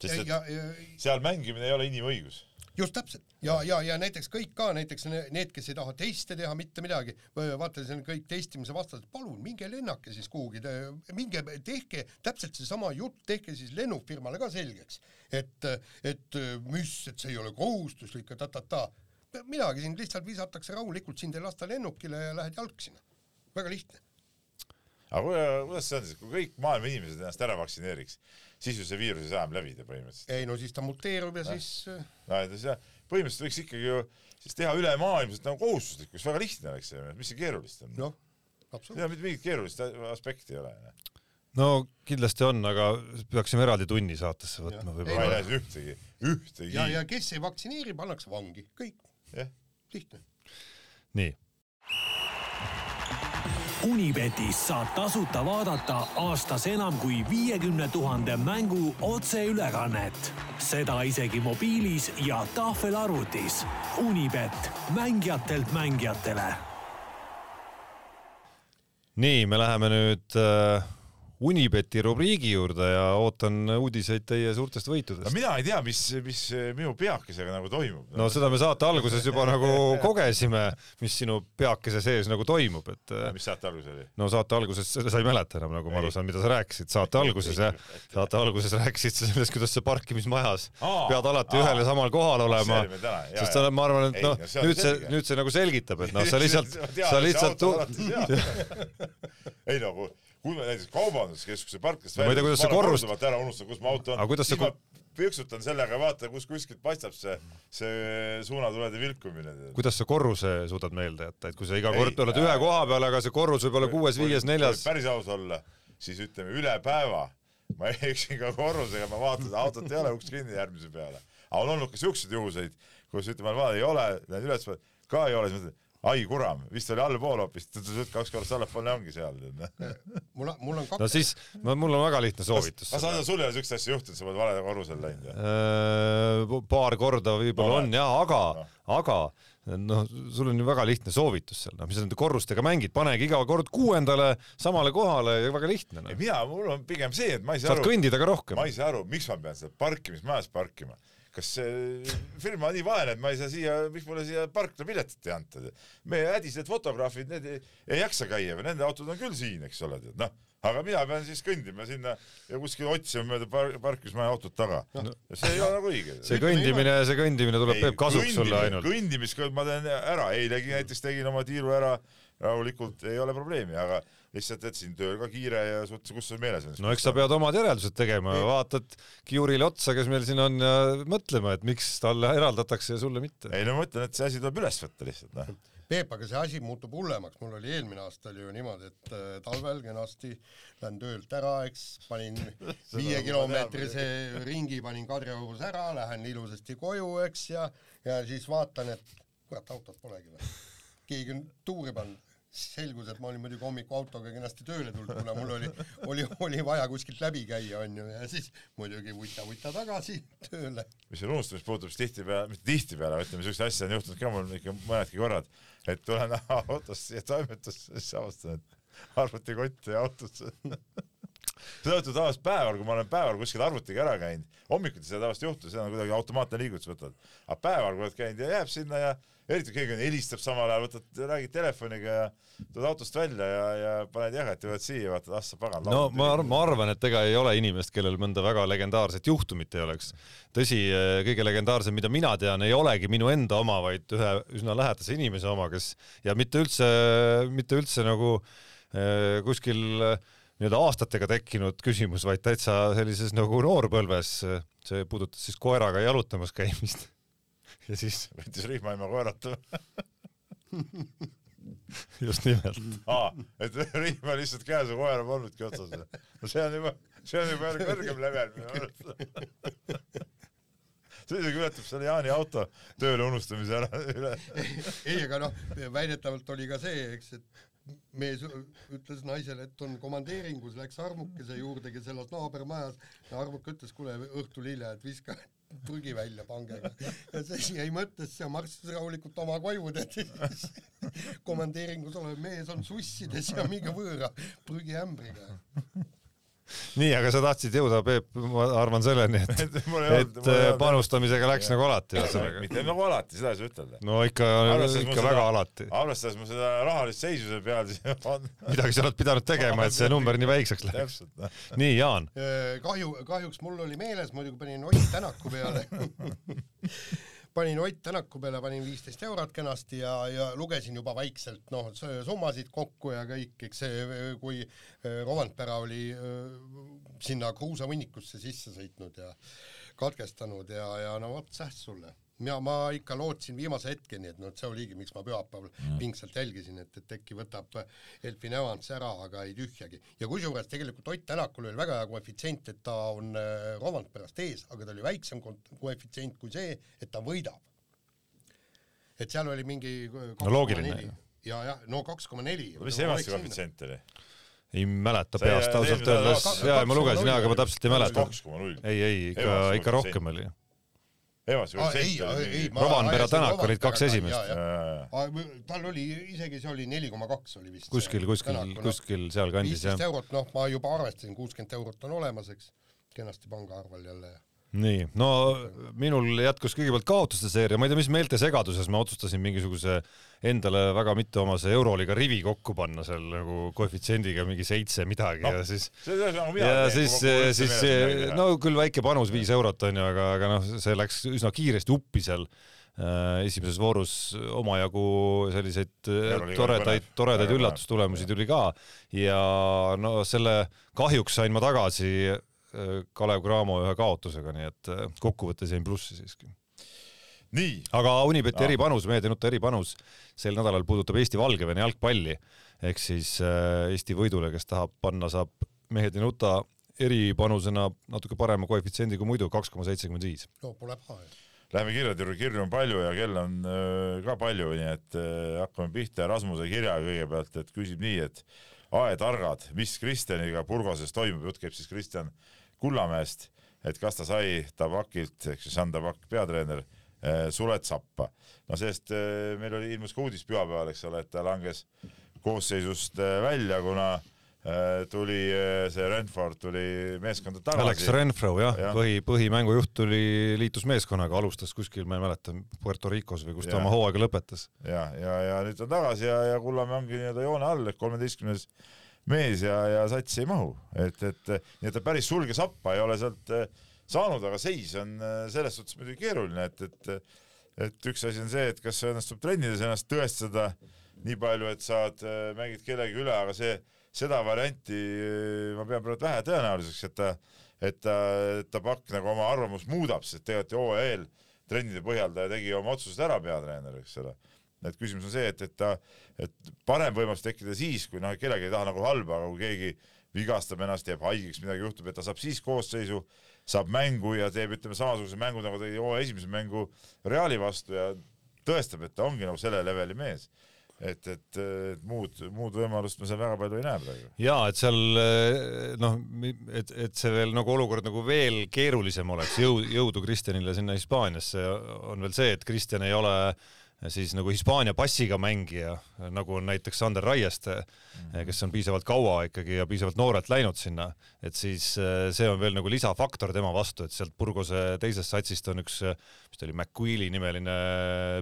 sest et ja, ja seal mängimine ei ole inimõigus. Just täpselt ja, ja, ja näiteks kõik ka näiteks ne- need, kes ei taha teste teha, mitte midagi, vaata, see on kõik testimise vastased, palun minge lennake siis kuhugi, minge tehke täpselt seesama jutt, tehke siis lennufirmale ka selgeks, et, et mis, et see ei ole kohustuslik ja ta-ta-ta. midagi sind lihtsalt visatakse rahulikult, sind ei lasta lennukile ja lähed jalg sinna. väga lihtne. Aga kuule, kuidas see on siis, kui kõik maailma inimesed ennast ära vaktsineeriks, siis ju see viirus ei saa enam levida põhimõtteliselt. ei no siis ta muteerub ja siis no et see põhimõtteliselt võiks ikkagi ju siis teha ülemaailmselt nagu kohustuslikuks, väga lihtne oleks see, mis see keerulist on? noh, absoluutselt. mitte mingit keerulist aspekti ei ole. no kindlasti on, aga peaksime eraldi tunni saatesse võtma Jah. ma ei võib-olla. näe ühtegi, ühtegi. ja, ja kes ei vaktsineeri, pannakse vangi, kõik, jah, lihtne. nii, Unibetis saab tasuta vaadata aastas enam kui viiekümne tuhande mängu otseülekannet. seda isegi mobiilis ja tahvelarvutis. Unibet, mängijatelt mängijatele nii, me läheme nüüd äh, Unibeti rubriigi juurde ja ootan uudiseid teie suurtest võitudest. mina ei tea, mis, mis minu peakesega nagu toimub. no seda me saate alguses juba nagu (laughs) kogesime, mis sinu peakese sees nagu toimub, et mis saate algus oli? no saate alguses, sa ei mäleta enam, nagu ma aru saan, mida sa rääkisid saate (laughs) alguses jah, saate alguses rääkisid sa sellest, kuidas sa parkimismajas Aa, pead alati aa. ühel ja samal kohal olema see sest sa, ma arvan, et noh see, nüüd see selge., nüüd see nagu selgitab, et noh, sa (laughs) lihtsalt, sa lihtsalt ei no kui, me näiteks kaubanduskeskuse parklast No ma ei tea, kuidas see korrust- ära unustan, kus mu auto on, siis ma piiksutan sellega, vaatan, kus kuskilt paistab see, see suunatulede vilkumine. kuidas sa korruse suudad meelde jätta, et kui sa iga Ei, kord oled äh, ühe koha peal, aga see korrus võib olla kuues, viies, neljas. päris aus olla, siis ütleme üle päeva ma (laughs) eksin ka korrusega, ma vaatan, autot ei ole, uks kinni järgmise peale. aga on olnud ka siukseid juhuseid, kus ütleme, ei ole, lähen üles, ka ei ole, siis mõtlen, ai kuram, vist oli allpool hoopis, kaks korda allapoole ongi seal. mul on, mul on no kaks, siis, mul on väga lihtne soovitus. kas Ando sul ei ole siukest asja juhtunud, sa oled valele korrusele läinud või? Paar korda võib-olla No on ja, aga Noh., aga noh, sul on ju väga lihtne soovitus seal, noh, mis sa nende korrustega mängid, panegi iga kord kuuendale samale kohale ja väga lihtne ei no.. mina, mul on pigem see, et ma ei saa saad aru, kõndida ka rohkem ma. ei saa aru, miks ma pean seda parkimismajas parkima. Kas firma on nii vaene, et ma ei saa siia, miks mulle siia parklapiletit ei anta? meie hädised fotograafid, need ei, ei jaksa käia või nende autod on küll siin, eks ole, tead noh. aga mina pean siis kõndima sinna ja kuskil otsima mööda par parkimismaja autot taga no.. see ei ole nagu õige. see kõndimine, see kõndimine tuleb, Peep, kasuks sulle ainult. kõndimist ma teen ära, eilegi näiteks tegin oma tiiru ära, rahulikult ei ole probleemi, aga lihtsalt, et siin tööl ka kiire ja suht-, kus sul meeles on. no eks sa pead omad järeldused tegema ja vaatad Kiurile otsa, kes meil siin on ja mõtlema, et miks talle eraldatakse ja sulle mitte. ei no ma mõtlen, et see asi tuleb üles võtta lihtsalt noh. Peep, aga see asi muutub hullemaks, mul oli eelmine aasta oli ju niimoodi, et äh, talvel kenasti lähen töölt ära, eks, panin (laughs) viiekilomeetrise ringi panin Kadriorus ära, lähen ilusasti koju, eks, ja ja siis vaatan, et kurat, autot polegi või. keegi on tuuri pannud selgus, et ma olin muidugi hommiku autoga kenasti tööle tulnud, kuna mul oli, oli, oli vaja kuskilt läbi käia, onju, ja siis muidugi vuta-vuta tagasi tööle. mis siin unustamist puutub, siis tihtipeale, mitte tihtipeale, ütleme siukseid asju on juhtunud ka mul ikka mõnedki korrad, et tulen (laughs) autost siia toimetusse, siis avastan, et arvutikott jäi autosse. (laughs) seda juhtub tavaliselt päeval, kui ma olen päeval kuskil arvutiga ära käinud, hommikuti seda tavaliselt ei juhtu, see on kuidagi automaatne liigutus võtad. aga päeval, kui oled käinud ja jääb sinna ja eriti kui keegi helistab samal ajal, võtad, räägid telefoniga ja tuled autost välja ja, ja paned jahet ja võtad siia, vaatad, ah sa pagan. no ma arvan, ma arvan, et ega ei ole inimest, kellel mõnda väga legendaarset juhtumit ei oleks. tõsi, kõige legendaarsem, mida mina tean, ei olegi minu enda oma, vaid ühe üsna lähedase inimese oma, kes ja mitte üldse, mitte üldse nagu eh, kuskil eh, nii-öelda aastatega tekkinud küsimus, vaid täitsa sellises nagu noorpõlves. see puudutas siis koeraga jalutamas käimist. ja siis võttis rihmaema koerata. (laughs) just nimelt. aa, et rihma lihtsalt käes ja koera polnudki otsas. no see on juba, see on juba kõrgem level minu arust. see isegi ületab selle Jaani auto tööle unustamise ära üle. ei, aga noh, väidetavalt oli ka see, eks, et mees ütles naisele, et on komandeeringus, läks armukese juurde, kes elas naabermajas ja armuke ütles, kuule õhtul hilja, et viska (laughs) prügi välja pangega. ja see jäi mõttesse ja marssis rahulikult oma koju, tead komandeeringus olev mees on sussides ja mingi võõra prügiämbriga. nii, aga sa tahtsid jõuda, Peep, ma arvan selleni, et (laughs) Et olnud- et olnud- panustamisega läks nagu alati ühesõnaga. mitte nagu alati, seda ei saa ütelda. no ikka, ikka väga alati. arvestades mu seda rahalist seisu seal peal, siis (laughs) on midagi sa oled pidanud tegema, et see (laughs) number nii väikseks läheks. täpselt, noh. nii, Jaan, kahju, kahjuks mul oli meeles, muidugi panin Ott Tänaku peale panin Ott Tänaku peale, panin viisteist eurot kenasti ja, ja lugesin juba vaikselt noh, summasid kokku ja kõik, eks see, kui äh, Rovanpera oli äh, sinna kruusahunnikusse sisse sõitnud ja katkestanud ja, ja no vot sähs sulle. Ja ma ikka lootsin viimase hetkeni, et noh, et see oligi, miks ma pühapäeval mm. pingsalt jälgisin, et, et äkki võtab Elfin Evans ära, aga ei tühjagi. ja kusjuures tegelikult Ott Tänakul oli väga hea koefitsient, et ta on äh, Rovanperast ees, aga ta oli väiksem ko- koefitsient kui see, et ta võidab. et seal oli mingi No loogiline, ja, jah, no kaks koma neli. mis see Evansi koefitsient oli? ei mäleta peast ausalt öeldes jaa, ma lugesin jaa, aga ma täpselt ei mäleta. ei, ei ikka, ikka rohkem oli. Mingi ma Rovanpera Tänak olid kaks esimest. Aa, tal oli isegi see oli neli koma kaks oli vist. kuskil, kuskil, kuskil sealkandis jah viisteist. eurot, noh, ma juba arvestasin, kuuskümmend eurot on olemas, eks, kenasti pangaarvel jälle nii, no minul jätkus kõigepealt kaotuste seeria, ma ei tea, mis meeltesegaduses ma otsustasin mingisuguse endale väga mitteomase Euroliiga rivi kokku panna seal nagu koefitsiendiga mingi seitse midagi Noh, ja siis on ja siis siis no küll väike panus viis eurot onju, aga, aga noh, see läks üsna kiiresti uppi seal äh, esimeses voorus omajagu selliseid äh, toredaid toredaid üllatustulemusi tuli ka. Ja no selle kahjuks sain ma tagasi Kalev Cramo ühe kaotusega, nii et äh, kokkuvõttes jäin plussi siiski. nii, aga Unibeti eripanus, meedianuta eripanus sel nädalal puudutab Eesti-Valgevene jalgpalli ehk siis äh, Eesti võidule, kes tahab panna, saab mehed ei nuta eripanusena natuke parema koefitsiendi kui muidu, kaks koma seitsekümmend viis. no pole paha ju. Läheme kirjade juurde, kirju on palju ja kell on äh, ka palju, nii et äh, hakkame pihta Rasmuse kirjaga kõigepealt, et küsib nii, et aetargad, mis Kristjaniga Burgoses toimub, jutt käib siis Kristjan Kullamäest, et kas ta sai Tabakilt ehk siis Jean Tabak peatreener sulet sappa. no sellest meil oli, ilmus ka uudis pühapäeval, eks ole, et ta langes koosseisust välja, kuna tuli see Renford tuli meeskonda tagasi. Alex Renfro jah ja., põhi, põhimängujuht tuli, liitus meeskonnaga, alustas kuskil, ma ei mäleta, Puerto Ricos või kus ta oma hooaega lõpetas. ja, ja, ja nüüd on tagasi ja, ja Kullamäe ongi nii-öelda joone all, ehk kolmeteistkümnes mees ja, ja satsi ei mahu, et, et nii et ta päris sulge sappa ei ole sealt äh, saanud, aga seis on selles suhtes muidugi keeruline, et, et et üks asi on see, et kas õnnestub trennides ennast tõestada nii palju, et saad, mängid kellegi üle, aga see seda varianti eh, ma pean praegu vähe tõenäoliseks, et ta, et ta, ta pakk nagu oma arvamust muudab, sest tegelikult ju eel trennide põhjal ta tegi oma otsused ära peatreener, eks ole. Et küsimus on see, et, et ta, et parem võimalus tekkida siis, kui noh, kellelgi ei taha nagu halba, aga kui keegi vigastab ennast, jääb haigeks, midagi juhtub, et ta saab siis koosseisu, saab mängu ja teeb, ütleme, samasuguse mängu nagu tegi hooaja esimese mängu Reali vastu ja tõestab, et ta ongi nagu selle leveli mees et, et, et muud, muud võimalust ma seal väga palju ei näe praegu. ja et seal noh, et, et see veel nagu olukord nagu veel keerulisem oleks, jõu-, jõudu Kristjanile sinna Hispaaniasse on veel see, et Kristjan ei ole siis nagu Hispaania passiga mängija, nagu on näiteks Sander Raieste mm, -hmm. kes on piisavalt kaua ikkagi ja piisavalt noorelt läinud sinna, et siis see on veel nagu lisafaktor tema vastu, et sealt Burgose teisest satsist on üks, mis ta oli, McQueeli nimeline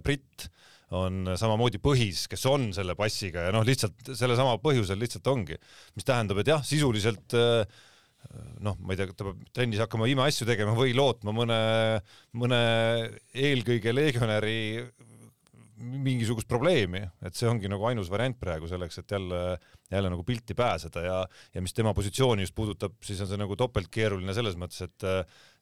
britt on samamoodi põhis, kes on selle passiga ja noh, lihtsalt sellesama põhjusel lihtsalt ongi, mis tähendab, et jah, sisuliselt äh, noh, ma ei tea, ta peab trennis hakkama imeasju tegema või lootma mõne, mõne eelkõige legionäri mingisugust probleemi, et see ongi nagu ainus variant praegu selleks, et jälle, jälle nagu pilti pääseda ja, ja mis tema positsiooni just puudutab, siis on see nagu topeltkeeruline selles mõttes, et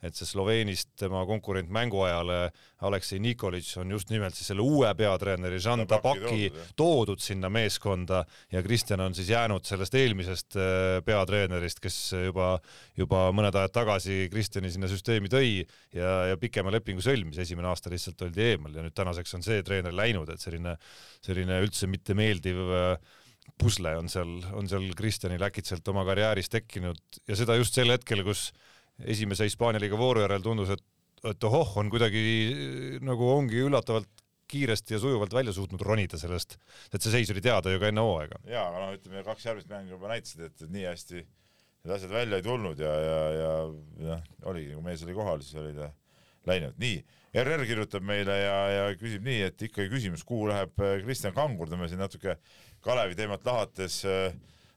et see Sloveenist tema konkurent mänguajale Aleksei Nikolitš on just nimelt siis selle uue peatreeneri Jean Tabaki toodud, toodud sinna meeskonda ja Kristjan on siis jäänud sellest eelmisest äh, peatreenerist, kes juba, juba mõned ajad tagasi Kristjani sinna süsteemi tõi ja, ja pikema lepingu sõlmis, esimene aasta lihtsalt oldi eemal ja nüüd tänaseks on see treener läinud, et selline, selline üldse mitte meeldiv äh, pusle on seal, on seal Kristjanil äkitselt oma karjääris tekkinud ja seda just sel hetkel, kus esimese Hispaania liiga vooru järel tundus, et, et ohoh, on kuidagi nagu ongi üllatavalt kiiresti ja sujuvalt välja suutnud ronida sellest, et see seis oli teada ju ka enne hooaega. ja, aga noh, ütleme kaks järgmist mängu juba näitasid, et nii hästi need asjad välja ei tulnud ja, ja, ja noh, oligi, kui mees oli kohal, siis oli ta läinud. nii, RR kirjutab meile ja, ja küsib nii, et ikkagi küsimus, kuhu läheb äh, Kristjan Kangur, me siin natuke Kalevi teemat lahates äh,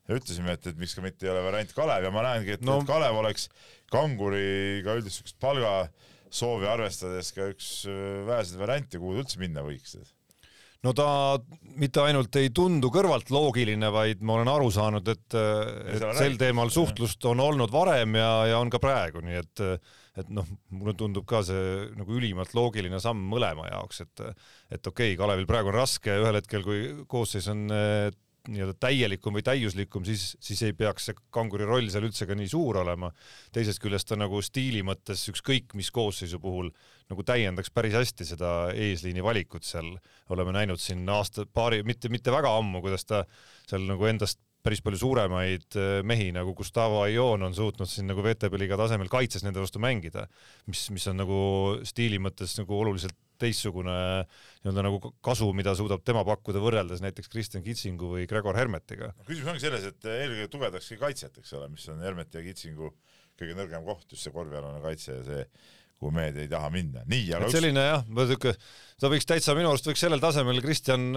ütlesime, et, et miks ka mitte ei ole variant Kalev ja ma näengi, et no. Kalev oleks kanguriga üldist siukest palgasoovi arvestades ka üks äh, väheseid variante, kuhu üldse minna võiks no ta mitte ainult ei tundu kõrvalt loogiline, vaid ma olen aru saanud, et, et sel teemal suhtlust on olnud varem ja, ja on ka praegu, nii et et noh, mulle tundub ka see nagu ülimalt loogiline samm mõlema jaoks, et et okei okay,, Kalevil praegu on raske, ühel hetkel, kui koosseis on nii-öelda täielikum või täiuslikum, siis, siis ei peaks see kanguri roll seal üldse ka nii suur olema. teisest küljest ta nagu stiili mõttes ükskõik mis koosseisu puhul nagu täiendaks päris hästi seda eesliini valikut seal. oleme näinud siin aasta, paari, mitte, mitte väga ammu, kuidas ta seal nagu endast päris palju suuremaid äh, mehi nagu Gustavo Aion on suutnud siin nagu VTB liiga tasemel kaitses nende vastu mängida, mis, mis on nagu stiili mõttes nagu oluliselt teistsugune nii-öelda nagu kasu, mida suudab tema pakkuda võrreldes näiteks Kristjan Kitsingu või Gregor Hermetiga. küsimus ongi selles, et eelkõige tugevdakski kaitset, eks ole, mis on Hermeti ja Kitsingu kõige nõrgem koht, just see korvialane kaitse ja see kuhu mehed ei taha minna. nii, aga et selline jah, siuke, ta võiks täitsa minu arust võiks sellel tasemel Kristjan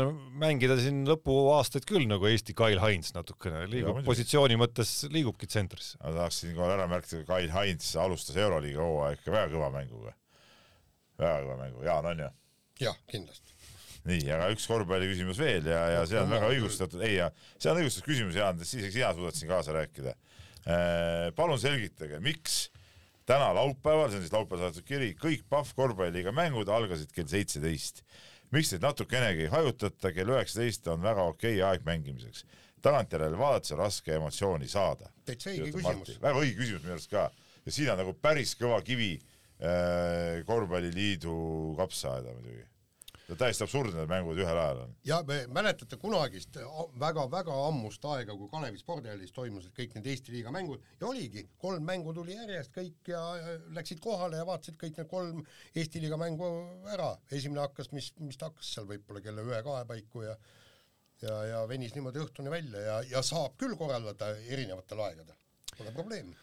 mängida siin lõpuaastaid küll nagu Eesti Kail Heinz natukene, liigub ja, positsiooni mõttes liigubki tsentrisse. ma tahaks siinkohal ära märkida, Kail Heinz alustas Euroliiga hooaja ikka väga kõva mänguga väga kõva mängu, Jaan on ju? jah, kindlasti. nii, aga üks korvpalliküsimus veel ja, ja see on väga õigustatud, ei ja see on õigustatud küsimus, Jaan, siis sina suudad siin kaasa rääkida. Äh, palun selgitage, miks täna laupäeval, see on siis laupäeval saadetud kiri, kõik Pahv korvpalliga mängud algasid kell seitseteist. miks neid natukenegi ei hajutata, kell üheksateist on väga okei okay aeg mängimiseks. tagantjärele vaadates on raske emotsiooni saada. täitsa õige küsimus. väga õige küsimus minu arust ka ja siin on nagu päris kõva kivi äh, korvpalliliidu kapsaaeda muidugi täiesti absurdne, need mängud ühel ajal on. ja me mäletate kunagist väga-väga ammust aega, kui Kalevi spordihallis toimusid kõik need Eesti liiga mängud ja oligi, kolm mängu tuli järjest kõik ja läksid kohale ja vaatasid kõik need kolm Eesti liiga mängu ära. esimene hakkas, mis, mis ta hakkas seal võib-olla kella ühe-kahe paiku ja ja, ja venis niimoodi õhtuni välja ja, ja saab küll korraldada erinevatel aegadel, pole probleemi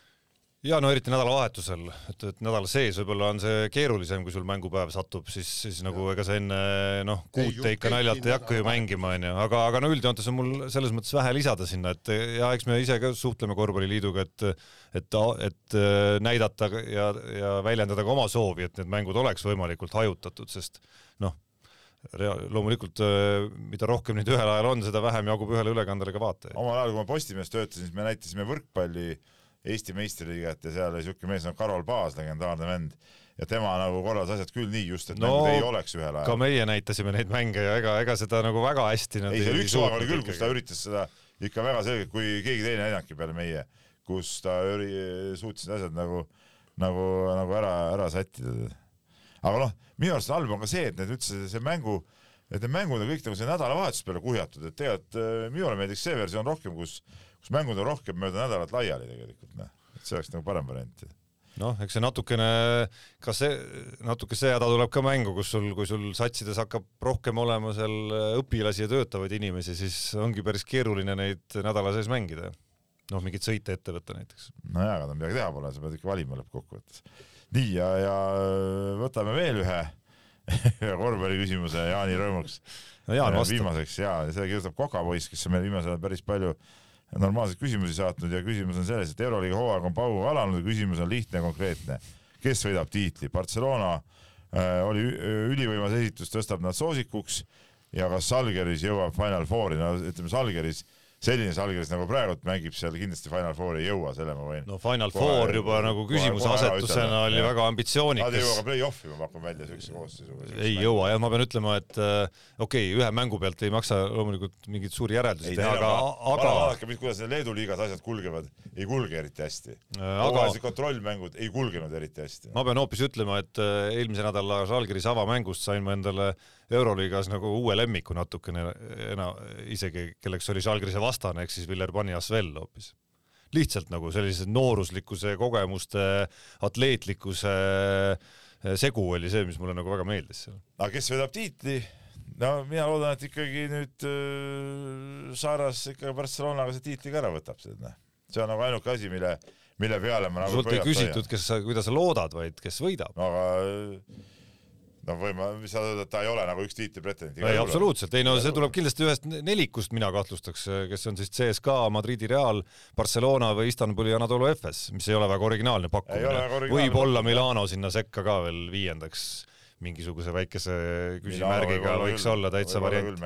ja no eriti nädalavahetusel, et, et nädala sees võib-olla on see keerulisem, kui sul mängupäev satub, siis, siis nagu ega sa enne noh, kuute ikka naljalt ei hakka ju mängima, onju, aga, aga no üldjoontes on mul selles mõttes vähe lisada sinna, et ja eks me ise ka suhtleme korvpalliliiduga, et et, et näidata ja, ja väljendada ka oma soovi, et need mängud oleks võimalikult hajutatud, sest noh, loomulikult mida rohkem neid ühel ajal on, seda vähem jagub ühele ülekandele ka vaatajaid. omal ajal, kui ma Postimehes töötasin, siis me näitasime võrkpalli Eesti meistriliigat ja seal oli niisugune mees nagu Karol Paas, legendaarne vend, ja tema nagu korraldas asjad küll nii just, et no, mängud ei oleks ühel ajal. ka meie näitasime neid mänge ja ega, ega seda nagu väga hästi ei, seal üks hooaeg oli küll, kus ta üritas seda ikka väga selgelt, kui keegi teine ei näidanudki peale meie, kus ta üri-, suutis asjad nagu, nagu, nagu ära, ära sättida. aga noh, minu arust halb on ka see, et need üldse see mängu, et need mängud on kõik nagu see nädalavahetuse peale kuhjatud, et tegelikult äh, minule meeldiks see versioon rohkem, kus kus mängud on rohkem mööda nädalat laiali tegelikult, noh, et see oleks nagu parem variant noh, eks see natukene, ka see, natuke see häda tuleb ka mängu, kus sul, kui sul satsides hakkab rohkem olema seal õpilasi ja töötavaid inimesi, siis ongi päris keeruline neid nädala sees mängida. noh, mingeid sõite ette võtta näiteks. nojah, aga midagi teha pole, sa pead ikka valima lõppkokkuvõttes. nii, ja, ja võtame veel ühe (laughs) korvpalliküsimuse Jaani rõõmuks no. Jaan vastab. viimaseks ja, seda kirjutab Kokapoiss, kes on meile viimasel ajal päris palju normaalseid küsimusi saatnud ja küsimus on selles, et Euroliiga hooaeg on pauguga alanud ja küsimus on lihtne ja konkreetne. kes võidab tiitli? Barcelona äh, oli ülivõimas esitus, tõstab nad soosikuks ja kas Salgeris jõuab Final Fouri, no ütleme Salgeris selline Salgiris nagu praegu mängib seal kindlasti Final Fouri ei jõua, selle ma võin. no Final kohe, Four juba nagu küsimuse asetusena oli väga ambitsioonikas. Nad ei jõua ka play-off'i, ma pakun välja siukse koosseisuga. ei jõua jah, ma pean ütlema, et äh, okei okay,, ühe mängu pealt ei maksa loomulikult mingeid suuri järeldusi teha, aga, aga. vaadake, kuidas Leedu liigas asjad kulgevad, ei kulge eriti hästi äh,. aga kontrollmängud ei kulgenud eriti hästi. ma pean hoopis ütlema, et äh, eelmise nädala Žalgiris avamängust sain ma endale Euroliigas nagu uue lemmiku natukene enam, isegi kelleks oli Žalgirise vastane ehk siis Villerbanni Asvel hoopis. lihtsalt nagu sellise nooruslikkuse, kogemuste, atleetlikkuse eh, segu oli see, mis mulle nagu väga meeldis seal. aga kes võidab tiitli? no mina loodan, et ikkagi nüüd äh, Saaras ikka Barcelonaga see tiitli ka ära võtab, noh. see on nagu ainuke asi, mille, mille peale ma nagu sult ei küsitud, kes sa, kuidas sa loodad, vaid kes võidab no,. aga noh, võime, mis sa ütled, et ta ei ole nagu üks tiitli pretendent. ei, absoluutselt, ei no see tuleb kindlasti ühest nelikust, mina kahtlustaks, kes on siis CSKA, Madridi Real, Barcelona või Istanbuli Anadolu Efes, mis ei ole väga originaalne pakkumine. võib-olla Milano sinna sekka ka veel viiendaks mingisuguse väikese küsimärgiga võiks olla täitsa variant.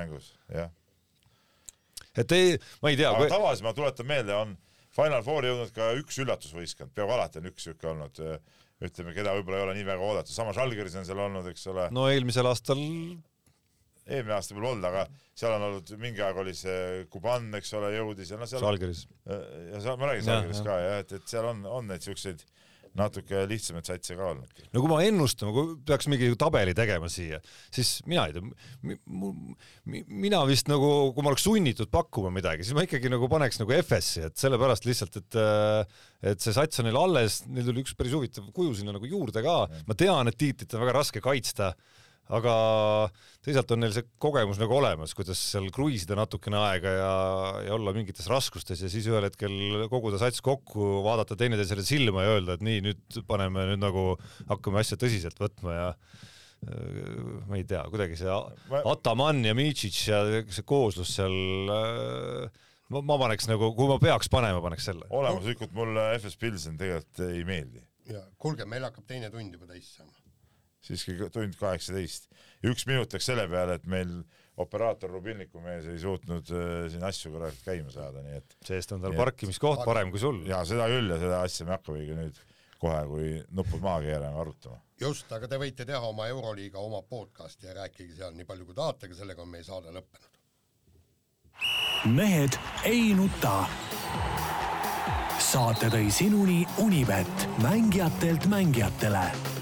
jah. et ei, ma ei tea. aga kui... tavaliselt ma tuletan meelde, on Final Fouri jõudnud ka üks üllatusvõistkond, peaaegu alati on üks siuke olnud ütleme, keda võib-olla ei ole nii väga oodatud, samas Žalgiris on seal olnud, eks ole. no eelmisel aastal eelmine aasta võib olla, aga seal on olnud, mingi aeg oli see Kuban, eks ole, jõudis ja noh, seal Žalgiris. ja seal, ma räägin Žalgiris ka jah, et, et seal on, on neid siukseid natuke lihtsamaid satse ka olnud. no kui ma ennustan, kui peaks mingi tabeli tegema siia, siis mina ei tea, mina vist nagu, kui ma oleks sunnitud pakkuma midagi, siis ma ikkagi nagu paneks nagu FS-i, et sellepärast lihtsalt, et et see sats on neil alles, neil tuli üks päris huvitav kuju sinna nagu juurde ka, ma tean, et tiitlit on väga raske kaitsta aga teisalt on neil see kogemus nagu olemas, kuidas seal kruiisida natukene aega ja, ja olla mingites raskustes ja siis ühel hetkel koguda sats kokku, vaadata teineteisele silma ja öelda, et nii, nüüd paneme nüüd nagu, hakkame asja tõsiselt võtma ja äh, ma ei tea, kuidagi see Ataman ja Mičic ja see kooslus seal äh, ma, ma paneks nagu, kui ma peaks panema, paneks selle. olemuslikult mulle FS Pilsen tegelikult ei meeldi. ja kuulge, meil hakkab teine tund juba täis saama siiski tund kaheksateist. üks minut läks selle peale, et meil operaator Rubilniku mees ei suutnud äh, siin asju korralikult käima saada, nii et. see-eest on tal parkimiskoht parem kui sul. ja seda küll ja seda asja me hakkamegi nüüd kohe, kui nupud maha keerame, arutama. just, aga te võite teha oma Euroliiga oma podcast'i ja rääkige seal nii palju, kui tahate, aga sellega on meie saade lõppenud. mehed ei nuta. saate tõi sinuni Unibet, mängijatelt mängijatele